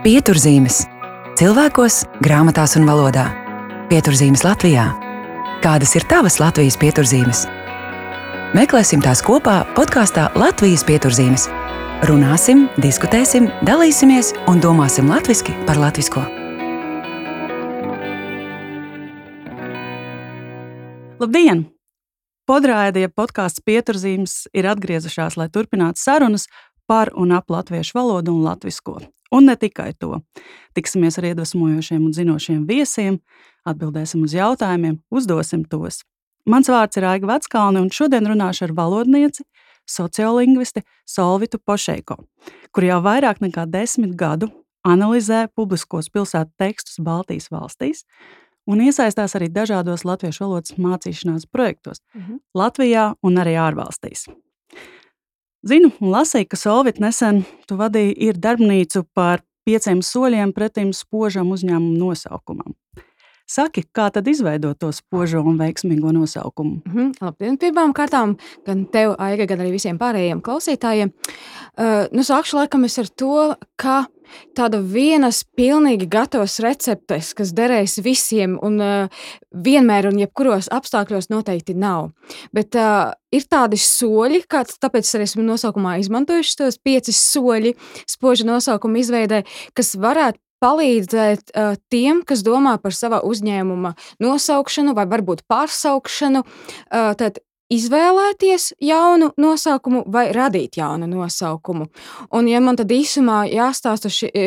Pieturzīmes cilvēkos, grāmatās un valodā. Pieturzīmes Latvijā. Kādas ir tavas Latvijas pieturzīmes? Meklēsim tās kopā podkāstā Latvijas pieturzīmes. Runāsim, diskutēsim, dalīsimies un domāsim latviešu par latviešu. Labdien! Podrāja podkāsts pieturzīmes ir atgriezušās, lai turpinātu sarunas par un ap latviešu valodu un latviešu. Un ne tikai to. Tiksimies ar iedvesmojošiem un zinošiem viesiem, atbildēsim uz jautājumiem, uzdosim tos. Mans vārds ir Aiga Veckalne, un šodien runāšu ar valodnieci, sociolingvisti Solvitu Pošeiko, kur jau vairāk nekā desmit gadu analizē publiskos pilsētu tekstus Baltijas valstīs un iesaistās arī dažādos latviešu valodas mācīšanās projektos mhm. Latvijā un arī ārvalstīs. Zinu, un lasīju, ka Solvit nesen tu vadīji ir darbnīcu par pieciem soļiem pretim spožam uzņēmumu nosaukumam. Saki, kā tad izveidot to spožo un veiksmīgo nosaukumu? Mm -hmm. Labdien, pirmām kārtām gan tev, Aiga, gan arī visiem pārējiem klausītājiem. Uh, nu, sākšu laikam ar to, ka tāda vienas pilnīgi gatavas receptes, kas derēs visiem un uh, vienmēr un jebkuros apstākļos noteikti nav. Bet uh, ir tādi soļi, kāds, tāpēc arī esmu nosaukumā izmantojuši tos pieci soļi spoža nosaukuma izveidē, kas varētu palīdzēt uh, tiem, kas domā par sava uzņēmuma nosaukšanu vai varbūt pārsaukšanu. Uh, tad izvēlēties jaunu nosaukumu vai radīt jaunu nosaukumu. Un, ja man tad īsumā jāstāsta, ši, e,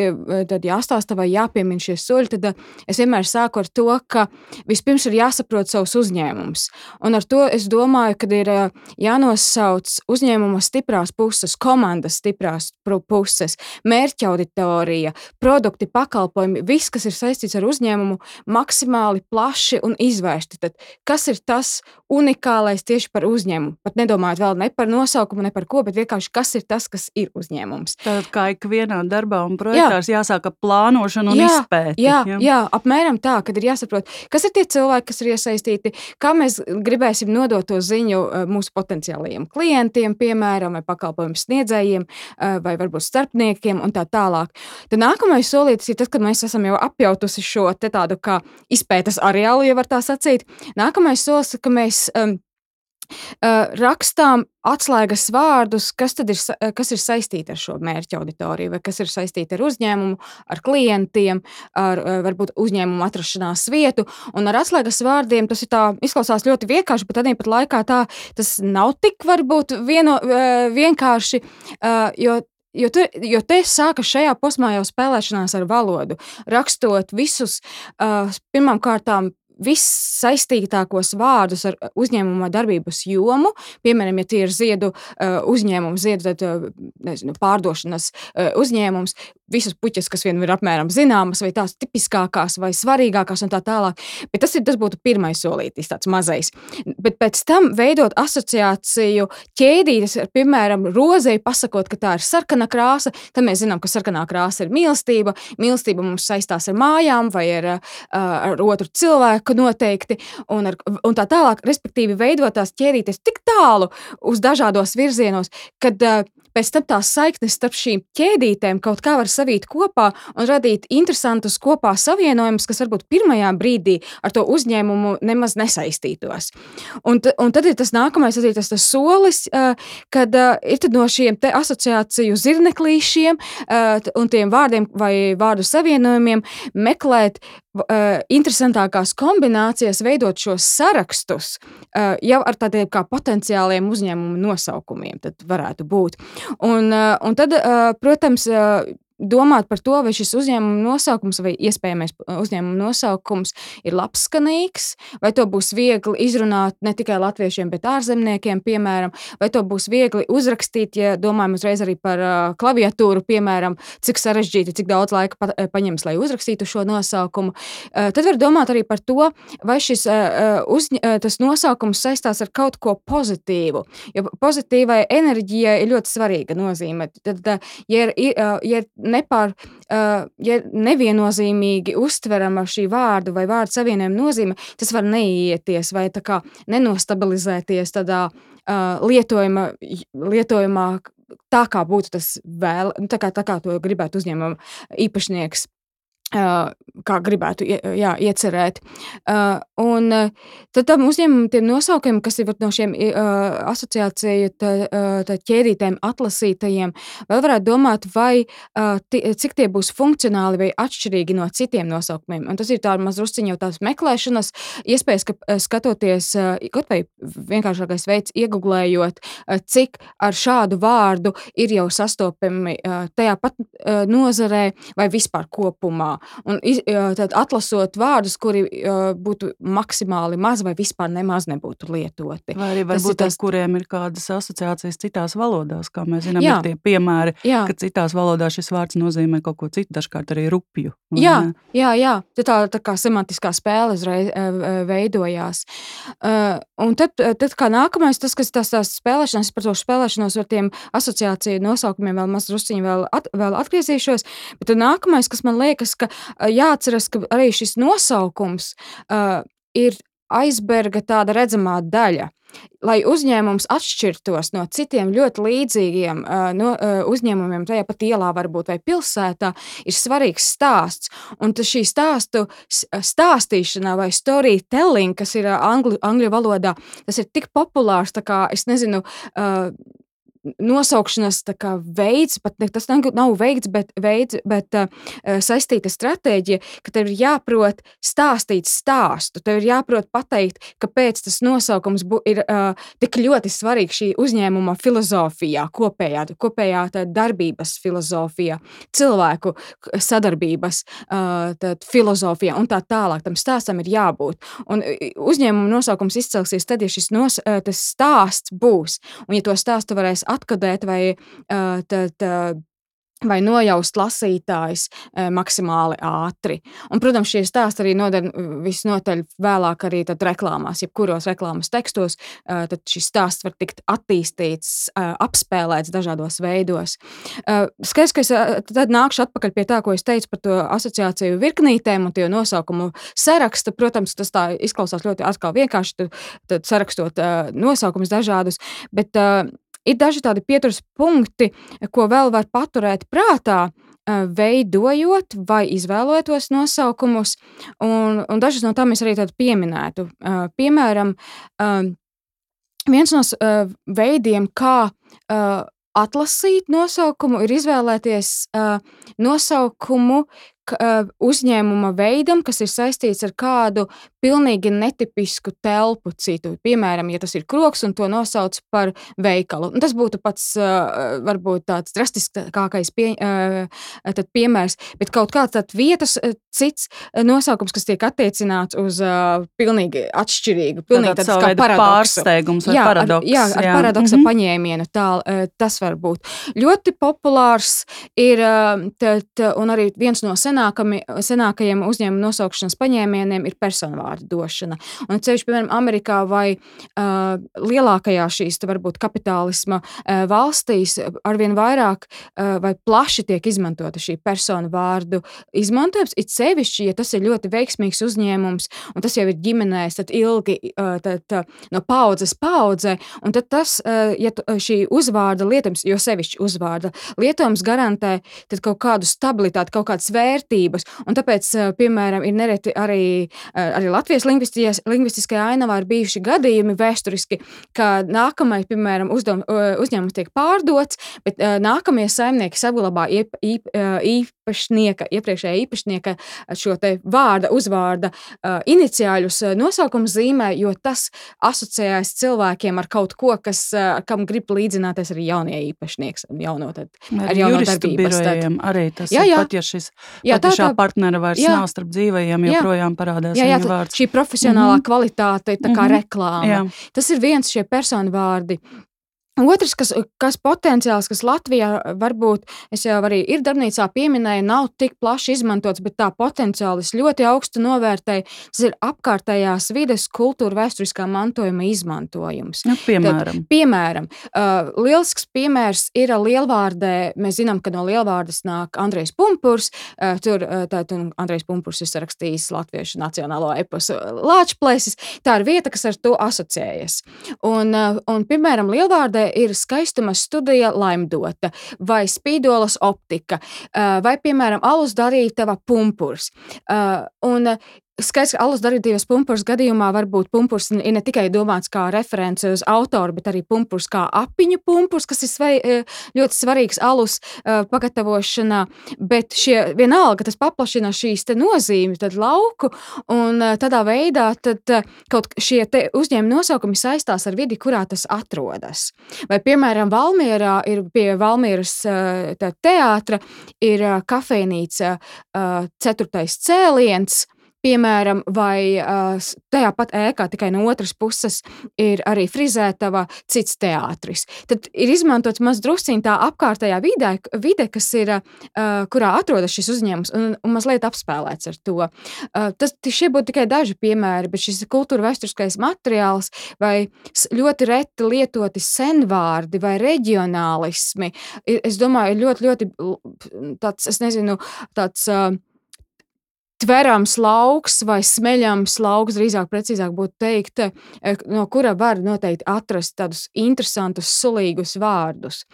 tad jāstāsta vai jāpiemina šie soļi, tad e, es vienmēr sāku ar to, ka vispirms ir jāsaprot savs uzņēmums. Un ar to es domāju, ka ir e, jānosauc uzņēmuma stiprās puses, komandas stiprās puses, mērķa auditorija, produkti, pakalpojumi, viss, kas ir saistīts ar uzņēmumu, maksimāli plaši un izvērsti. Tad, kas ir tas unikālais tieši par uzņēmumu. Pat nedomājot vēl ne par nosaukumu, ne par ko, bet vienkārši kas ir tas, kas ir uzņēmums. Tad kā ikvienā darbā un projektā jā. jāsāk ar plānošanu un jā, izpēti. Jā, jā. jā, apmēram tā, kad ir jāsaprot, kas ir tie cilvēki, kas ir iesaistīti, kā mēs gribēsim nodot to ziņu eh, mūsu potenciālajiem klientiem, piemēram, vai pakalpojumu sniedzējiem, eh, vai varbūt starpniekiem un tā tālāk. Tad nākamais solītis ir tas, kad mēs esam jau apjautusi šo tādu kā izpētes areālu, ja var tā sacīt. Nākamais solis, ka mēs um, rakstām atslēgas vārdus, kas, ir, kas ir saistīti ar šo mērķa auditoriju, vai kas ir saistīti ar uzņēmumu, ar klientiem, ar varbūt uzņēmumu atrašanās vietu. Un ar atslēgas vārdiem tas tā, izklausās ļoti vienkārši, bet arī pat laikā tā, tas nav tik varbūt vieno, vienkārši. Jo Jo, tu, jo te sākas šajā posmā jau spēlēšanās ar valodu, rakstot visus, uh, pirmām kārtām, vissaistītākos vārdus ar uzņēmuma darbības jomu. Piemēram, ja tie ir ziedu uzņēmums, ziedu tad, nezinu, pārdošanas uzņēmums, visas puķas, kas vien ir apmēram zināmas, vai tās tipiskākās, vai svarīgākās, un tā tālāk. Bet tas, ir, tas būtu pirmais solītis, tāds mazais. Bet pēc tam veidot asociāciju ķēdītes, piemēram, rozei, pasakot, ka tā ir sarkana krāsa, tad mēs zinām, ka sarkanā krāsa ir mīlestība. Mīlestība mums saistās ar mājām vai ar, ar otru cilvēku noteikti, un, ar, un tā tālāk. Respektīvi, veidot tās ķēdītes tik tālu uz dažādos virzienos, kad uh, pēc tam tās saiknes starp šīm ķēdītēm kaut kā var savīt kopā un radīt interesantus kopā savienojumus, kas varbūt pirmajā brīdī ar to uzņēmumu nemaz nesaistītos. Un, un tad ir tas nākamais, tas ir tas, tas solis, kad ir no šiem asociāciju zirneklīšiem un tiem vārdiem vai vārdu savienojumiem meklēt interesantākās kombinācijas, veidot šos sarakstus jau ar tādiem kā potenciāliem uzņēmumu nosaukumiem, tad varētu būt. Un, un tad, protams, domāt par to, vai šis uzņēmuma nosaukums vai iespējamais uzņēmuma nosaukums ir labskanīgs, vai to būs viegli izrunāt ne tikai latviešiem, bet ārzemniekiem, piemēram, vai to būs viegli uzrakstīt, ja domājam uzreiz arī par uh, klaviatūru, piemēram, cik sarežģīti, cik daudz laika pa, paņems, lai uzrakstītu šo nosaukumu. Uh, tad var domāt arī par to, vai šis uh, uzņ, uh, nosaukums saistās ar kaut ko pozitīvu, jo pozitīvai enerģijai ir ļoti svarīga nozīme. Tad, uh, ja ir, uh, ja ir nepār, uh, ja neviennozīmīgi uztverama šī vārdu vai vārdu savienojuma nozīme, tas var neieties vai kā nenostabilizēties tādā uh, lietojuma, lietojumā tā kā būtu tas vēl, nu, tā kā, tā kā to gribētu uzņēmuma īpašnieks kā gribētu jā, iecerēt. Un tad tam uzņēmumam, tiem nosaukumiem, kas ir no šiem asociāciju ķēdītēm atlasītajiem, vēl varētu domāt, vai cik tie būs funkcionāli vai atšķirīgi no citiem nosaukumiem. Un tas ir tāds mazrusciņš jau tās meklēšanas iespējas, ka skatoties, kaut vai vienkāršākais veids, iegublējot, cik ar šādu vārdu ir jau sastopami tajā pat nozarē vai vispār kopumā. Un tad atlasot vārdus, kuri būtu maksimāli maz vai vispār nemaz nebūtu lietoti. Vai arī varbūt tas, tas, kuriem ir kādas asociācijas citās valodās, kā mēs zinām, jā. ir tie piemēri, jā. ka citās valodās šis vārds nozīmē kaut ko citu, dažkārt arī rupju. Jā, jā, jā. Tā, tā kā semantiskā spēle uzreiz veidojās. Un tad, tad kā nākamais, tas, kas tās, tās spēlēšanas, par to spēlēšanos ar tiem asociāciju nosaukumiem vēl maz drusciņi vēl, at, vēl atgriezīšos, bet tad nākamais, kas man liekas, ka jāatceras, ka arī šis nosaukums uh, ir aizberga tāda redzamā daļa. Lai uzņēmums atšķirtos no citiem ļoti līdzīgiem uh, no, uh, uzņēmumiem, tajā pat ielā, varbūt vai pilsētā, ir svarīgs stāsts. Un šī stāstu stāstīšana vai storytelling, kas ir angļu, angļu valodā, tas ir tik populārs, kā es nezinu. Uh, nosaukšanas veids, pat ne, tas nav, veikts, bet, veids, bet uh, saistīta stratēģija, ka tev ir jāprot stāstīt stāstu. Tev ir jāprot pateikt, kāpēc tas nosaukums bu, ir uh, tik ļoti svarīgs šī uzņēmuma filozofijā, kopējā, kopējā darbības filozofijā, cilvēku sadarbības uh, filozofijā un tā tālāk. Tam stāstam ir jābūt. Un uzņēmuma nosaukums izcelsies tad, ja šis nos, uh, stāsts būs. Un ja to stāstu varēs atkodēt vai tad, vai nojaust lasītājs maksimāli ātri. Un, protams, šie stāsti arī noder visnotaļ vēlāk arī reklāmās, jebkuros reklāmas tekstos, tad šis stāsts var tikt attīstīts, apspēlēts dažādos veidos. Skaidrs, ka es tad nākšu atpakaļ pie tā, ko es teicu par to asociāciju virknītēm un tie nosaukumu sarakstu. Protams, tas tā izklausās ļoti vienkārši, tad, tad sarakstot nosaukumus dažādus, bet Ir daži tādi pieturas punkti, ko vēl var paturēt prātā, veidojot vai izvēloties nosaukumus, un, un dažas no tām es arī pieminētu. Piemēram, viens no veidiem, kā atlasīt nosaukumu, ir izvēlēties nosaukumu, uzņēmuma veidam, kas ir saistīts ar kādu pilnīgi netipisku telpu citu. Piemēram, ja tas ir kroks un to nosauc par veikalu. Un tas būtu pats varbūt tāds drastiskākais pie, piemērs, bet kaut kāds tāds vietas cits nosaukums, kas tiek attiecināts uz pilnīgi atšķirīgu, pilnīgi tāds kā paradoksu. Pārsteigums vai jā, paradoks. Ar, jā, ar jā. paradoksa mm -hmm. paņēmienu tā, tas var būt. Ļoti populārs ir, tad, un arī viens no senākami, senākajiem uzņēmuma nosaukšanas paņēmieniem ir personvārds vārdu došana. Un ceļš, piemēram, Amerikā vai uh, lielākajā šīs varbūt kapitālisma uh, valstīs arvien vairāk uh, vai plaši tiek izmantota šī personu vārdu izmantojums. It sevišķi, ja tas ir ļoti veiksmīgs uzņēmums un tas jau ir ģimenēs, tad ilgi uh, tad, uh, no paudzes paudzē, un tad tas, uh, ja šī uzvārda lietojums, jo sevišķi uzvārda lietojums garantē kaut kādu stabilitāti, kaut kādas vērtības, un tāpēc, uh, piemēram, ir nereti arī, uh, arī Latvijas lingvistiskajā ainavā ir bijuši gadījumi vēsturiski, ka nākamais, piemēram, uzdevum, uzņēmums tiek pārdots, bet nākamie saimnieki saglabā īp, īp, īpašnieka, iepriekšējā īpašnieka šo te vārda, uzvārda iniciāļus nosaukuma zīmē, jo tas asociējas cilvēkiem ar kaut ko, kas, kam grib līdzināties arī jaunie īpašnieks un jauno tad, ar jauno darbības. Tad. Arī tas jā, jā. pat, ja šis jā, tā, tā, partnera vairs jā. nav starp dzīvajiem, joprojām parādās jā, jā, viņa vārds šī profesionālā mm -hmm. kvalitāte ir kā mm -hmm. reklāma. Jā. Tas ir viens šie personu vārdi. Otrs, kas, kas potenciāls, kas Latvijā varbūt, jau arī ir darbnīcā pieminēju, nav tik plaši izmantots, bet tā potenciāli ļoti augstu novērtēju, tas ir apkārtējās vides kultūra vēsturiskā mantojuma izmantojums. Nu, piemēram. Tad, piemēram uh, lielisks piemērs ir lielvārdē, mēs zinām, ka no lielvārdas nāk Andrejs Pumpurs, uh, tur uh, tātad Andrejs Pumpurs ir sarakstījis latviešu nacionālo eposu Lāčplēsis, tā ir vieta, kas ar to asociējas. Un, uh, un piemēram, lielvārdē ir skaistuma studija Laimdota vai Spīdolas optika vai, piemēram, alus darītava pumpurs. Un Skaidrs, ka alus darītības pumpurs gadījumā var būt pumpurs ir ne tikai domāts kā referents uz autoru, bet arī pumpurs kā apiņu pumpurs, kas ir svari, e, ļoti svarīgs alus uh, pagatavošanā. Bet šie, vienalga, tas paplašina šīs nozīmes, tad lauku, un uh, tādā veidā tad, kaut šie uzņēmumi nosaukumi saistās ar vidi, kurā tas atrodas. Vai, piemēram, Valmierā ir pie Valmieras teātra ir kafejnīca ceturtais cēliens, Piemēram, vai tajā pat ēkā, tikai no otras puses, ir arī frizētava cits teātris. Tad ir izmantots maz drusciņā tā apkārtējā vidē, vide, kas ir, kurā atrodas šis uzņēmums, un, un mazliet apspēlēts ar to. Tas šie būtu tikai daži piemēri, bet šis kultūra vēsturiskais materiāls vai ļoti reti lietoti senvārdi vai reģionālismi, es domāju, ir ļoti, ļoti tāds, es nezinu, tāds. Uh, tverams lauks vai smeļams lauks, drīzāk precīzāk būtu teikt, e, no kura var noteikti atrast tādus interesantus, sulīgus vārdus.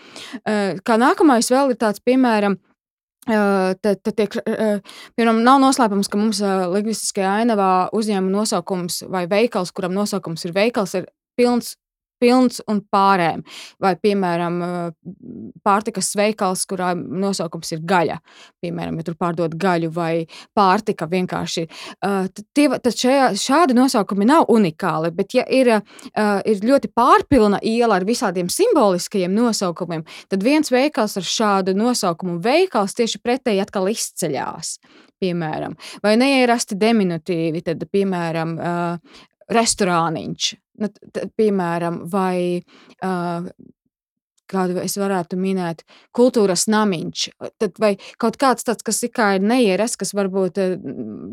E, kā nākamais vēl ir tāds, piemēram, e, Tad, tad tiek, piemēram, nav noslēpums, ka mums lingvistiskajā ainavā uzņēmuma nosaukums vai veikals, kuram nosaukums ir veikals, ir pilns pilns un pārēm. Vai, piemēram, pārtikas veikals, kurā nosaukums ir gaļa. Piemēram, ja tur pārdod gaļu vai pārtika vienkārši. Tie, tad šajā, šādi nosaukumi nav unikāli, bet ja ir, ir ļoti pārpilna iela ar visādiem simboliskajiem nosaukumiem, tad viens veikals ar šādu nosaukumu veikals tieši pretēji atkal izceļās. Piemēram, vai neierasti diminutīvi, tad, piemēram, restorāniņš, nu, piemēram, vai uh, kādu es varētu minēt, kultūras namiņš, tad, vai kaut kāds tāds, kas ir neierasts, kas varbūt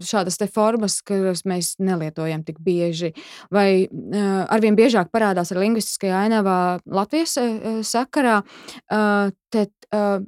šādas formas, kuras mēs nelietojam tik bieži, vai uh, arvien biežāk parādās ar lingvistiskajā ainavā Latvijas uh, sakarā, uh, tad uh,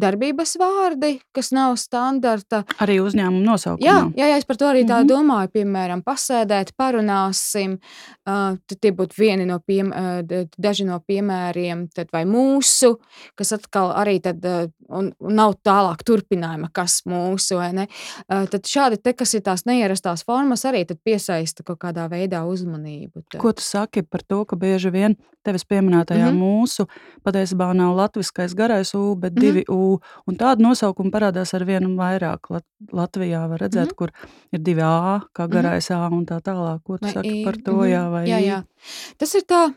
darbības vārdi, kas nav standarta. Arī uzņēmuma nosaukums. Jā, jā, jā, es par to arī tā mm -hmm. domāju. Piemēram, pasēdēt, parunāsim. Uh, tie būtu vieni no, piem, uh, daži no piemēriem, tad vai mūsu, kas atkal arī tad, uh, un, un nav tālāk turpinājuma, kas mūsu, vai ne. Uh, tad šādi te, kas ir tās neierastās formas, arī piesaista kaut kādā veidā uzmanību. Tad. Ko tu saki par to, ka bieži vien tevis pieminētajā mm -hmm. mūsu patiesībā nav latviskais garais U, bet mm -hmm. divi U un tādu nosaukumu parādās ar vienu vairāk. Lat Latvijā var redzēt, mm -hmm. kur ir divi A, kā mhm. garais mm -hmm. A un tā tālāk. Ko tu vai saki I, par to? Mm -hmm. jā, vai jā, jā. Tas ir tā.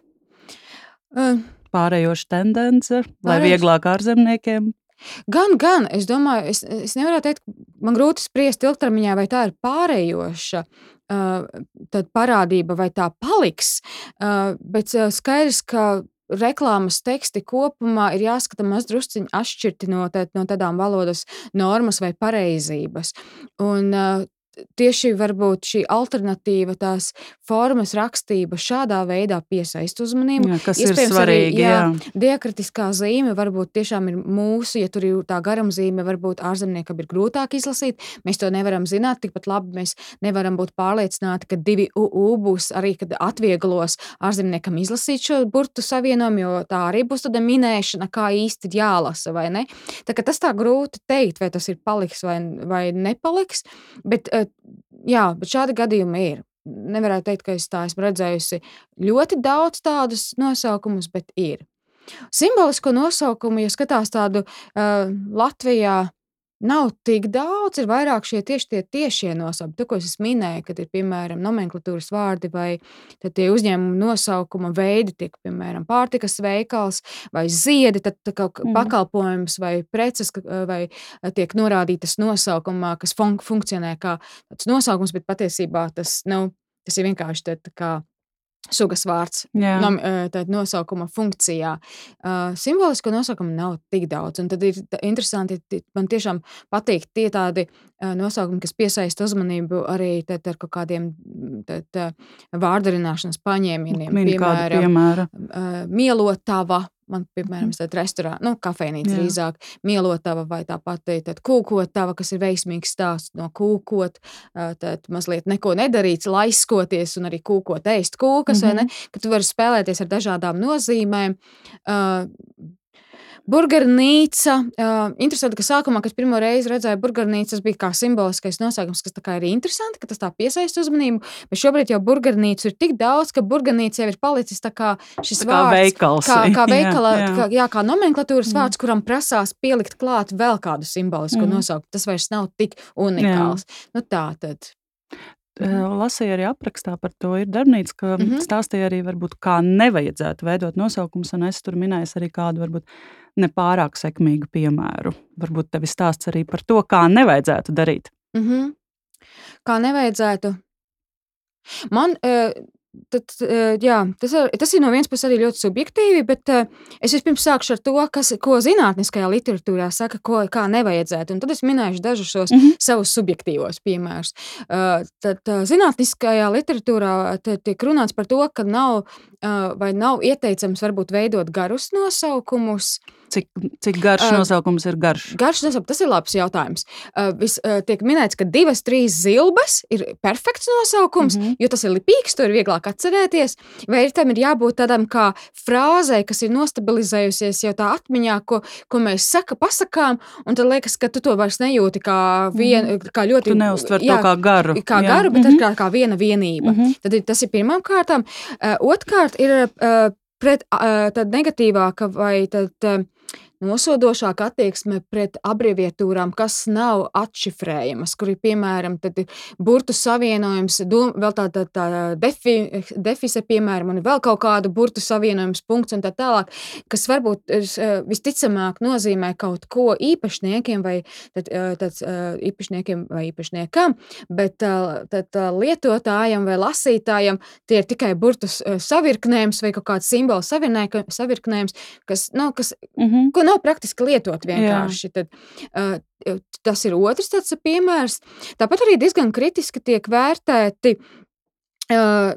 Uh, Pārējoša tendence, vai pārējoša... vieglāk ārzemniekiem Gan, gan, es domāju, es, es nevaru teikt, man grūti spriest ilgtermiņā, vai tā ir pārējoša uh, parādība, vai tā paliks. Uh, bet skaidrs, ka reklāmas teksti kopumā ir jāskata mazdrusciņi atšķirti no, tā, no tādām valodas normas vai pareizības. Un, tieši šī alternatīva, tās formas rakstība šādā veidā piesaista uzmanību. Jā, kas Iespējams, ir svarīgi? Arī, jā, jā. Diakritiskā zīme varbūt tiešām ir mūsu, ja tur ir tā garumzīme, varbūt ārzemniekam ir grūtāk izlasīt. Mēs to nevaram zināt, tikpat labi mēs nevaram būt pārliecināti, ka divi UU būs arī, kad atvieglos ārzemniekam izlasīt šo burtu savienojumu, jo tā arī būs tāda minēšana, kā īsti jālasa, vai ne? Tā, tas tā grūti teikt, vai tas ir paliks vai, vai nepaliks, bet jā, bet šādi gadījumi ir. Nevarētu teikt, ka es tā esmu redzējusi ļoti daudz tādus nosaukumus, bet ir. Simbolisko nosaukumu, ja skatās tādu uh, Latvijā, nav tik daudz, ir vairāk šie tieši tie tiešie nosaukumi. To, ko es minēju, kad ir piemēram nomenklatūras vārdi vai tie uzņēmuma nosaukuma veidi, tiek piemēram pārtikas veikals vai ziedi, tad kaut mm. pakalpojums vai preces vai tiek norādītas nosaukumā, kas fun funkcionē kā tāds nosaukums, bet patiesībā tas, nu, tas ir vienkārši tā, tā kā sugas vārds nom, nosaukuma funkcijā. Uh, simbolisko nosaukumu nav tik daudz, un tad ir interesanti, man tiešām patīk tie tādi uh, nosaukumi, kas piesaista uzmanību arī tad, ar kaut kādiem tad, uh, vārdarināšanas paņēmieniem. Piemēram, piemēra. uh, mielotava, Man, piemēram, ir tāda restorāna, nu, kafejnīca Jā. drīzāk, mielotava vai tā pati kūkotava, kas ir veiksmīgs stāsts no kūkot, tad mazliet neko nedarīts, laiskoties un arī kūkot, ēst kūkas, vai ne, ka tu vari spēlēties ar dažādām nozīmēm. Ā, Burgernīca. Uh, interesanti, ka sākumā, kad pirmo reizi redzēju burgernīcu, tas bija kā simboliskais nosaukums, kas ir interesanti, ka tas tā piesaista uzmanību. Bet šobrīd jau burgernīcu ir tik daudz, ka burgernīca jau ir palicis kā šis Tā kā vārds. veikals. Kā, kā Jā, veikala, jā. kā, jā, kā nomenklatūras Jā. vārds, kuram prasās pielikt klāt vēl kādu simbolisku Mhm. nosaukumu. Tas vairs nav tik unikāls. Nu, tā tad. Eh, Lasīju arī aprakstā par to. Ir darbnīca, ka mm Mhm. -hmm. stāstīja arī, varbūt, kā nevajadzētu veidot nosaukumus. Un es tur minēju arī kādu, varbūt, nepārāk sekmīgu piemēru. Varbūt tev ir stāsts arī par to, kā nevajadzētu darīt. Mm -hmm. Kā nevajadzētu. Man, eh, tad, eh, jā, tas, ir, tas ir no vienas puses arī ļoti subjektīvi, bet eh, es vispirms sākšu ar to, kas, ko zinātniskajā literatūrā saka, ko, kā nevajadzētu. Un tad es minēšu dažus šos Mhm. savus subjektīvos piemērus. Uh, tad uh, zinātniskajā literatūrā tiek runāts par to, ka nav uh, vai nav ieteicams varbūt veidot garus nosaukumus. Cik, cik garš uh, nosaukums ir garš? Garš nosaukums, tas ir labs jautājums. Uh, vis, uh, tiek minēts, ka divas, trīs zilbes ir perfekts nosaukums, mm. -hmm. jo tas ir lipīgs, to ir vieglāk atcerēties. Vai ir tam ir jābūt tādam kā frāzei, kas ir nostabilizējusies jau tā atmiņā, ko, ko mēs saka, pasakām, un tad liekas, ka tu to vairs nejūti kā, vien, mm -hmm. kā ļoti. Tu neuztver to kā garu. kā Jā. garu, bet mm -hmm. kā, kā viena vienība. Mm. -hmm. Tad ir- tas ir pirmām kārtām. Uh, Otrkārt ir uh, pret uh, tad negatīvāka vai tad, uh, nosodošāka attieksme pret abreviatūrām, kas nav atšifrējamas, kur ir piemēram burtu savienojums, dom, vēl tā, tā, tā defi, defise, piemēram, un vēl kaut kādu burtu savienojums punkts un tā tālāk, kas varbūt eh, visticamāk nozīmē kaut ko īpašniekiem vai tad, eh, tad, eh, īpašniekiem vai īpašniekam, bet eh, tad, eh, lietotājam vai lasītājam tie ir tikai burtu s- eh, savirknējums vai kaut kāds simbolu savirnē- savirknējums, kas, nu, kas Mhm. ko nav praktiski lietot vienkārši. Tad, uh, tas ir otrs tāds piemērs. Tāpat arī diezgan kritiski tiek vērtēti. Uh,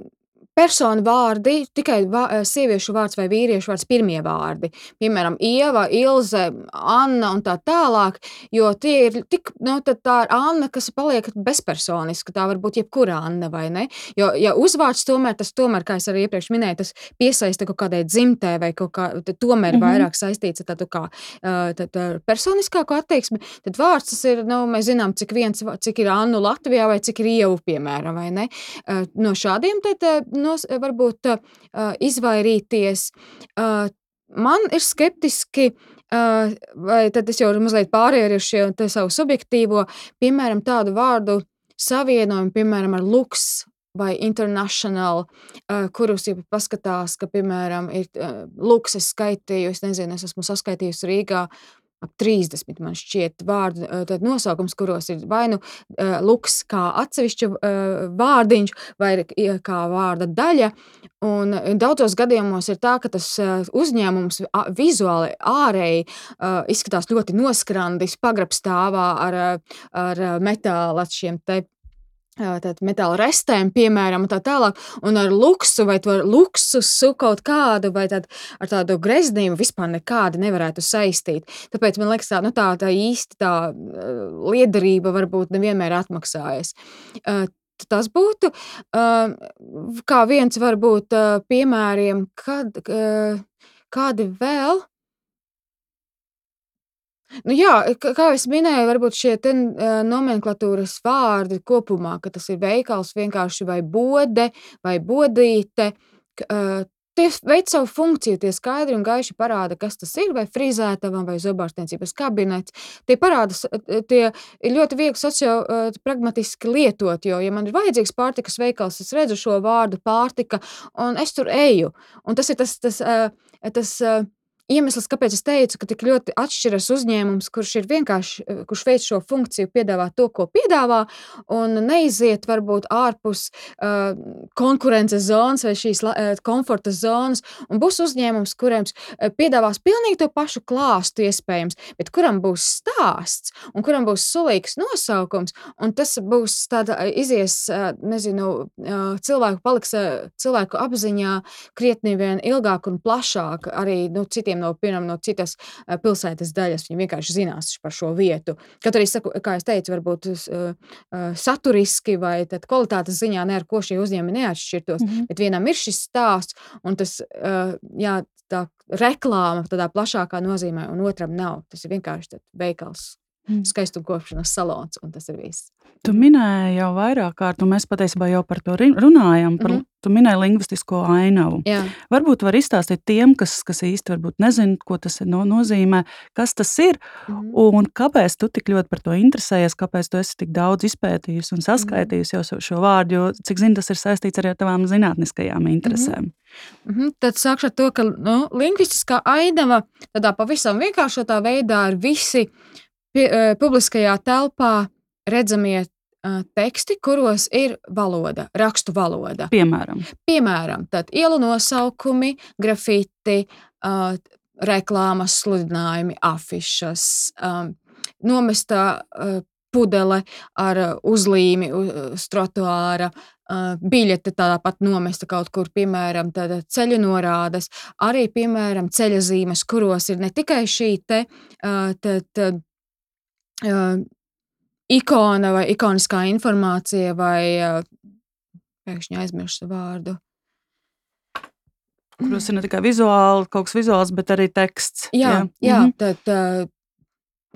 Personu vārdi, tikai vā, eh, sieviešu vārds vai vīriešu vārds, pirmie vārdi. Piemēram, Ieva, Ilze, Anna un tā tālāk. Jo tie ir tik, nu, tā ir Anna, kas paliek bezpersoniska. Tā var būt jebkura Anna vai ne. Jo, ja uzvārds tomēr, tas tomēr, kā es arī iepriekš minēju, tas piesaista kaut kādai dzimtē vai kaut kā, tomēr ir Mhm. vairāk saistīts ar tādu kā uh, tad, uh, personiskāku attieksmi. Tad vārds tas ir, nu, mēs zinām, cik, viens, cik ir Annu Latvijā vai cik ir Ievu, piemēram, vai ne. No šādiem tad uh, nos, varbūt uh, izvairīties. Uh, man ir skeptiski. Uh, vai tad es jau mazliet pārēju uz šo savu subjektīvo, piemēram, tādu vārdu savienojumu, piemēram, ar luks vai international, uh, kurus jau paskatās, ka, piemēram, ir uh, luks, es skaitīju, es nezinu, es esmu saskaitījusi Rīgā ap 30, man šķiet, vārdu uh, nosaukums, kuros ir vai nu uh, luks kā atsevišķa uh, vārdiņš, vai kā vārda daļa. Un daudzos gadījumos ir tā, ka tas uzņēmums vizuāli ārēji izskatās ļoti noskrandis, pagrabstāvā ar, ar metāla šiem te ā, tad metāla restēm, piemēram, tā tālāk, un ar luksu vai to luksusu kaut kādu, vai tad ar tādu greznību vispār nekādi nevarētu saistīt. Tāpēc man liekas, tā, nu, tā, tā īsti tā liederība varbūt nevienmēr atmaksājas. Tas būtu kā viens varbūt piemēriem, kad, kādi vēl. Nu jā, kā kā jau minēju, varbūt šie te, uh, nomenklatūras vārdi kopumā, ka tas ir veikals vienkārši vai bode vai bodīte. k- Uh, Tie veic savu funkciju, tie skaidri un gaiši parāda, kas tas ir, vai frizētava, vai zobārstniecības kabinets. Tie parāda, s- tie ir ļoti viegli sociopragmatiski lietot, jo, ja man ir vajadzīgs pārtikas veikals, es redzu šo vārdu pārtika, un es tur eju. Un tas ir tas, tas, ā, tas ā, iemesls, kāpēc es teicu, ka tik ļoti atšķiras uzņēmums, kurš ir vienkārši, ā, kurš veic šo funkciju, piedāvā to, ko piedāvā, un neiziet varbūt ārpus uh, konkurences zonas vai šīs ā, komforta zonas, un būs uzņēmums, kuriem piedāvās pilnīgi to pašu klāstu iespējams, bet kuram būs stāsts, un kuram būs sulīgs nosaukums, un tas būs tāda izies, ā, nezinu, ā, cilvēku paliks ā, cilvēku apziņā krietni vien ilgāk un plašāk arī nu, citiem cilvēkiem no, piemēram, no citas uh, pilsētas daļas. Viņi vienkārši zinās par šo vietu. Kaut arī, saku, kā es teicu, varbūt uh, saturiski vai kvalitātes ziņā ne ar ko šie uzņēmumi neatšķirtos, mm -hmm. bet vienam ir šis stāsts un tas, uh, jā, tā reklāma tādā plašākā nozīmē, un otram nav. Tas ir vienkārši veikals Mm. skaistumkopšanas salons, un tas ir viss. Tu minēji jau vairāk kārt, un mēs patiesībā jau par to runājam. Par, mm -hmm. Tu minēji lingvistisko ainavu. Jā. Varbūt var izstāstīt tiem, kas, kas īsti nezina, ko tas no, nozīmē, kas tas ir mm -hmm. un kāpēc tu tik ļoti par to interesējies, kāpēc tu esi tik daudz izpētījusi un saskaitījusi mm -hmm. jau šo, vārdu, jo, cik zinu, tas ir saistīts arī ar tavām zinātniskajām interesēm. Mm -hmm. Mm -hmm. Tad sākšu ar to, ka nu, lingvistiskā ainava tādā pavisam vienkāršotā veidā ir visi pie, uh, publiskajā telpā redzamie uh, teksti, kuros ir valoda, rakstu valoda. Piemēram, Piemēram ielu nosaukumi, grafiti, uh, reklāmas, sludinājumi, afišas, um, nomestā uh, pudele ar uzlīmi uz trotuāra, biļete tāpat nomesta kaut kur, piemēram, ceļu norādes, arī, piemēram, ceļa zīmes, kuros ir ne tikai šī te, tad, ikona vai ikoniskā informācija, vai pēkšņi aizmirsu vārdu. Kuros ir ne tikai vizuāli, kaut kas vizuāls, bet arī teksts. Jā, jā, jā mm -hmm. tad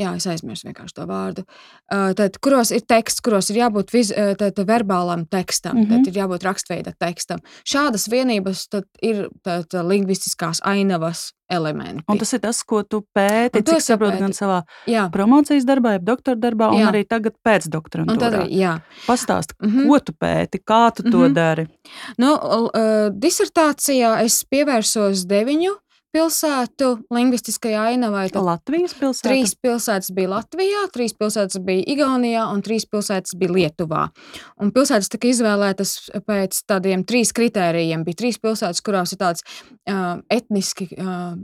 Jā, es aizmirsu vienkārši to vārdu. Uh, tad, kuros ir teksts, kuros ir jābūt viz, tad, verbālam tekstam, mm -hmm. tad ir jābūt rakstveida tekstam. Šādas vienības ir tad, lingvistiskās ainavas elementi. Un tas ir tas, ko tu pēti, cik saprotu, gan savā jā. promocijas darbā, jeb doktora darbā, un jā. arī tagad pēc doktorantūrā. Pastāsti, mm -hmm. ko tu pēti, kā tu mm -hmm. to mhm. dari? Nu, uh, disertācijā es pievērsos deviņu pilsētu lingvistiskajā ainavā. Latvijas pilsēta? Trīs pilsētas bija Latvijā, trīs pilsētas bija Igaunijā un trīs pilsētas bija Lietuvā. Un pilsētas tika izvēlētas pēc tādiem trīs kritērijiem. Bija trīs pilsētas, kurās ir tāds uh, etniski, uh,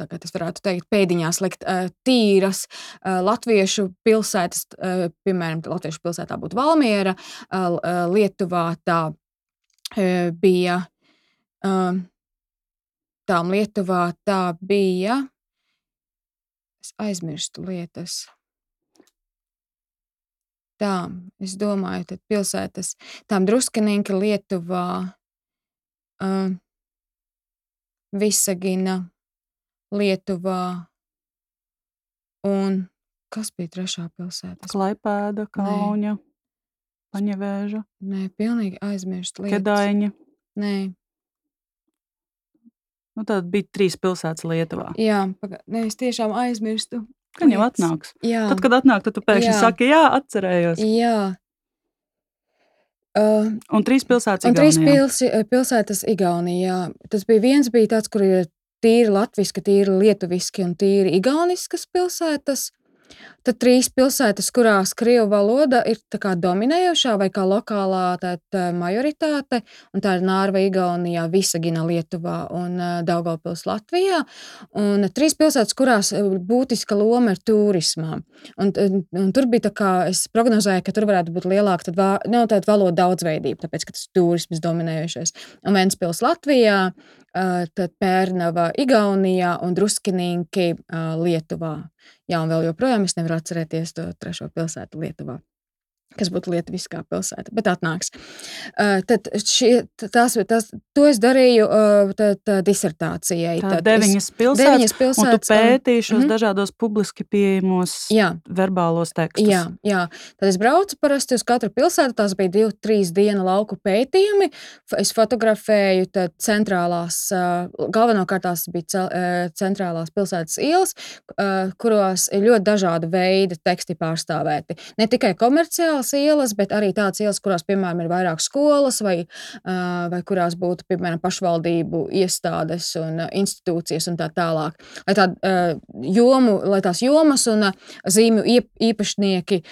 tagad es varētu teikt, pēdiņās likt uh, tīras uh, latviešu pilsētas, uh, piemēram, latviešu pilsētā būtu Valmiera, uh, Lietuvā tā uh, bija. Uh, lietām Lietuvā tā bija. Es aizmirstu lietas. Tā, es domāju, tad pilsētas, tām druskanīgi Lietuvā, uh, Visagina, Lietuvā un kas bija trešā pilsēta? Klaipēda, Kauņa, Paņevēža. Nē, pilnīgi aizmirst lietas. Kedaiņa. Nē, Nu, tad bija trīs pilsētas Lietuvā. Jā, ne, es tiešām aizmirstu. Kad jau atnāks? Jā. Tad, kad atnāk, tad tu pēkšņi jā. saki, jā, atcerējos. Jā. Uh, un trīs pilsētas un Igaunijā. Trīs pilsi, eh, pilsētas Igaunijā. Tas bija viens, bija tāds, kur ir tīri latviski, tīri lietuviski un tīri igauniskas pilsētas. Tad trīs pilsētas, kurās krievu valoda ir dominējošā vai kā lokālā tāt, majoritāte, un tā ir Nārva, Igaunijā, Visagina, Lietuvā un Daugavpils Latvijā. Un trīs pilsētas, kurās būtiska loma ir turismā. Un, un tur bija tā kā es prognozēju, ka tur varētu būt lielāka tad, nav tāda valoda daudzveidība, tāpēc, ka tas ir turisms dominējošais. Un Ventspils Latvijā, tad Pērnava Igaunijā un Druskinīnki Lietuvā. Jā, un vēl joprojām es nevaru atcerēties to trešo pilsētu Lietuvā kas būtu Latvijas pilsēta, bet atnāks. Uh, tad šie, tās, tās, to es darīju uh, tad, tad disertācijai. Tā tad deviņas pilsētas, deviņas pilsētas un tu pētīji šos mm -hmm. dažādos publiski pieejamos jā. verbālos tekstus. Jā, jā, tad es braucu parasti uz katru pilsētu, tās bija divu, trīs dienu lauku pētījumi. Es fotografēju centrālās, uh, galvenokārt tās bija centrālās pilsētas ielas, kuros ir ļoti dažāda veida teksti pārstāvēti. Ne tikai komerciāli, lielās ielas, bet arī tādas ielas, kurās, piemēram, ir vairāk skolas vai, vai kurās būtu, piemēram, pašvaldību iestādes un institūcijas un tā tālāk. Lai, tā, jomu, lai tās jomas un zīmju īpašnieki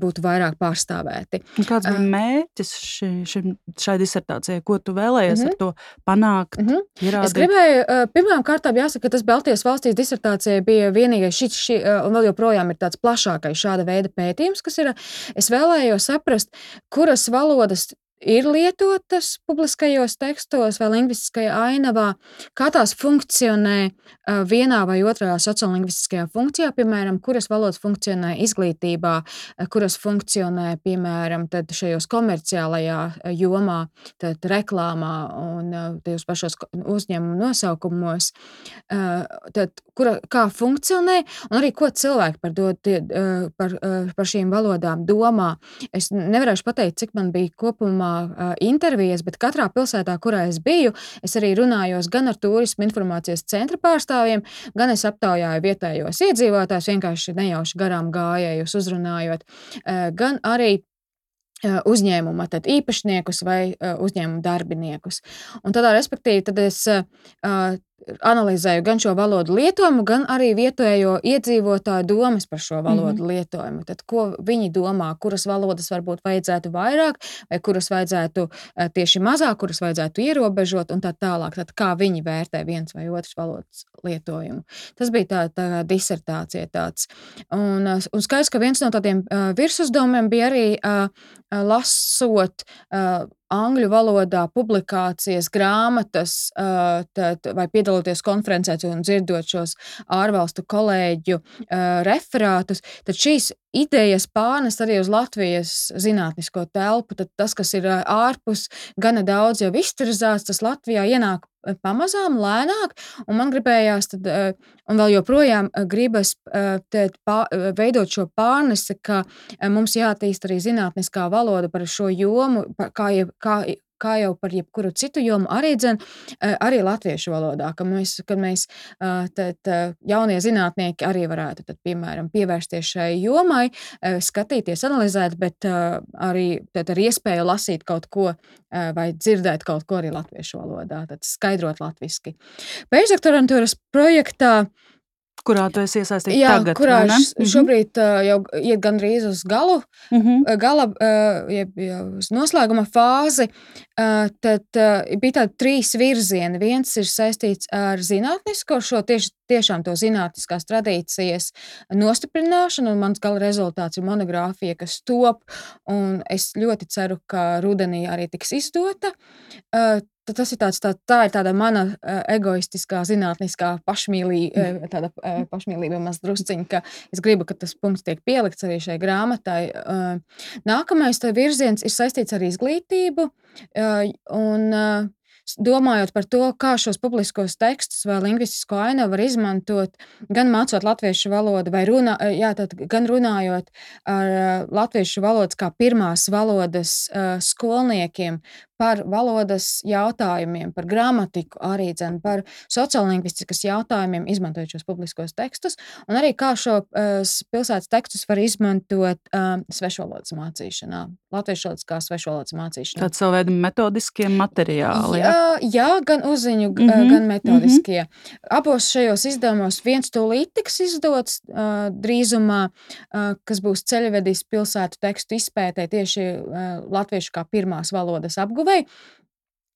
būtu vairāk pārstāvēti. Kāds bija mērķis ši, šim, šai disertācijai? Ko tu vēlējies mm -hmm. ar to panākt? Mm -hmm. Ierādīt? Es gribēju, pirmām kārtām jāsaka, ka tas Baltijas valstīs disertācijai bija vienīgais šis, šī, un vēl joprojām ir tāds plašākais šāda veida pētījums, kas ir. Es vēl vēlējos saprast, kuras valodas ir lietotas publiskajos tekstos vai lingvistiskajā ainavā, kā tās funkcionē vienā vai otrā sociālingvistiskajā funkcijā, piemēram, kuras valodas funkcionē izglītībā, kuras funkcionē, piemēram, šajos komerciālajā jomā, tad reklāmā un tajos pašos uzņēmumu nosaukumos, tad kura, kā funkcionē un arī ko cilvēki par, do, par, par šīm valodām domā. Es nevarēšu pateikt, cik man bija kopumā uh, intervijas, bet katrā pilsētā, kurā es biju, es arī runājos gan ar turismu informācijas centra pārstāvjiem, gan es aptaujāju vietējos iedzīvotājus, vienkārši nejauši garām gājējus uzrunājot, uh, gan arī uzņēmuma tad īpašniekus vai uzņēmuma darbiniekus. Un tādā respektīvi, tad es analizēju gan šo valodu lietojumu, gan arī vietējo iedzīvotāju domas par šo valodu mm -hmm. lietojumu. Tad, ko viņi domā, kuras valodas varbūt vajadzētu vairāk, vai kuras vajadzētu tieši mazāk, kuras vajadzētu ierobežot, un tā tālāk. Tad, kā viņi vērtē viens vai otrs valodas lietojumu. Tas bija tā, tā disertācija. Tāds. Un, un skaidrs, ka viens no tādiem uh, virsuzdevumiem bija arī uh, lasot uh, angļu valodā publikācijas, grāmatas, tad, vai piedaloties konferencēs un dzirdot šos ārvalstu kolēģu referātus, tad šīs idejas pārnes arī uz Latvijas zinātnisko telpu. Tad tas, kas ir ārpus, gana daudz jau izturzēts, tas Latvijā ienāk pamazām, lēnāk, un man gribējās, tad, un vēl joprojām gribas tēt, pā, veidot šo pārnesi, ka mums jātīst arī zinātniskā valoda par šo jomu, kā, kā kā jau par jebkuru citu jomu, arī, dzen, arī latviešu valodā, ka mēs, kad mēs tad, jaunie zinātnieki arī varētu, tad, piemēram, pievērsties šai jomai, skatīties, analizēt, bet arī tad, ar iespēju lasīt kaut ko vai dzirdēt kaut ko arī latviešu valodā, tad skaidrot latviski. Pēcdoktorantūras projektā Kurā tu esi iesaistīts Jā, tagad? kurā ne? š- šobrīd uh, jau iet gandrīz uz galu, Mhm. uh, gala, uh, jeb uz noslēguma fāzi, uh, tad uh, bija tādi trīs virzieni. Viens ir saistīts ar zinātnisko, šo tieši tiešām to zinātniskās tradīcijas nostiprināšanu, un mans gala rezultāts ir monogrāfija, kas top, un es ļoti ceru, ka rudenī arī tiks izdota. Uh, tas ir tāds, tā, tā ir tāda mana uh, egoistiskā, zinātniskā pašmīlība, uh, tāda uh, pašmīlība maz drusciņa, ka es gribu, ka tas punkts tiek pielikts arī šai grāmatai. Uh, nākamais virziens ir saistīts ar izglītību, uh, un uh, domājot par to, kā šos publiskos tekstus vai lingvistisko ainavu var izmantot, gan mācot latviešu valodu, vai runā, jā, tad, gan runājot ar latviešu valodas kā pirmās valodas uh, skolniekiem par valodas jautājumiem, par gramatiku, arī dzen, par sociālingvistikas jautājumiem, izmantojot šos publiskos tekstus, un arī kā šo uh, pilsētas tekstus var izmantot uh, svešvalodas mācīšanā, latviešu valodas kā svešvalodas mācīšanā. Tāds savu veidu metodiskie materiāli. Ja? Jā, jā, gan uzziņu, mm -hmm, gan metodiskie. Mm -hmm. Abos šajos izdevumos viens tūlīt tiks izdots uh, drīzumā, uh, kas būs ceļvedis pilsētu tekstu izpētē tieši uh, latviešu kā pirmās valodas apguvei.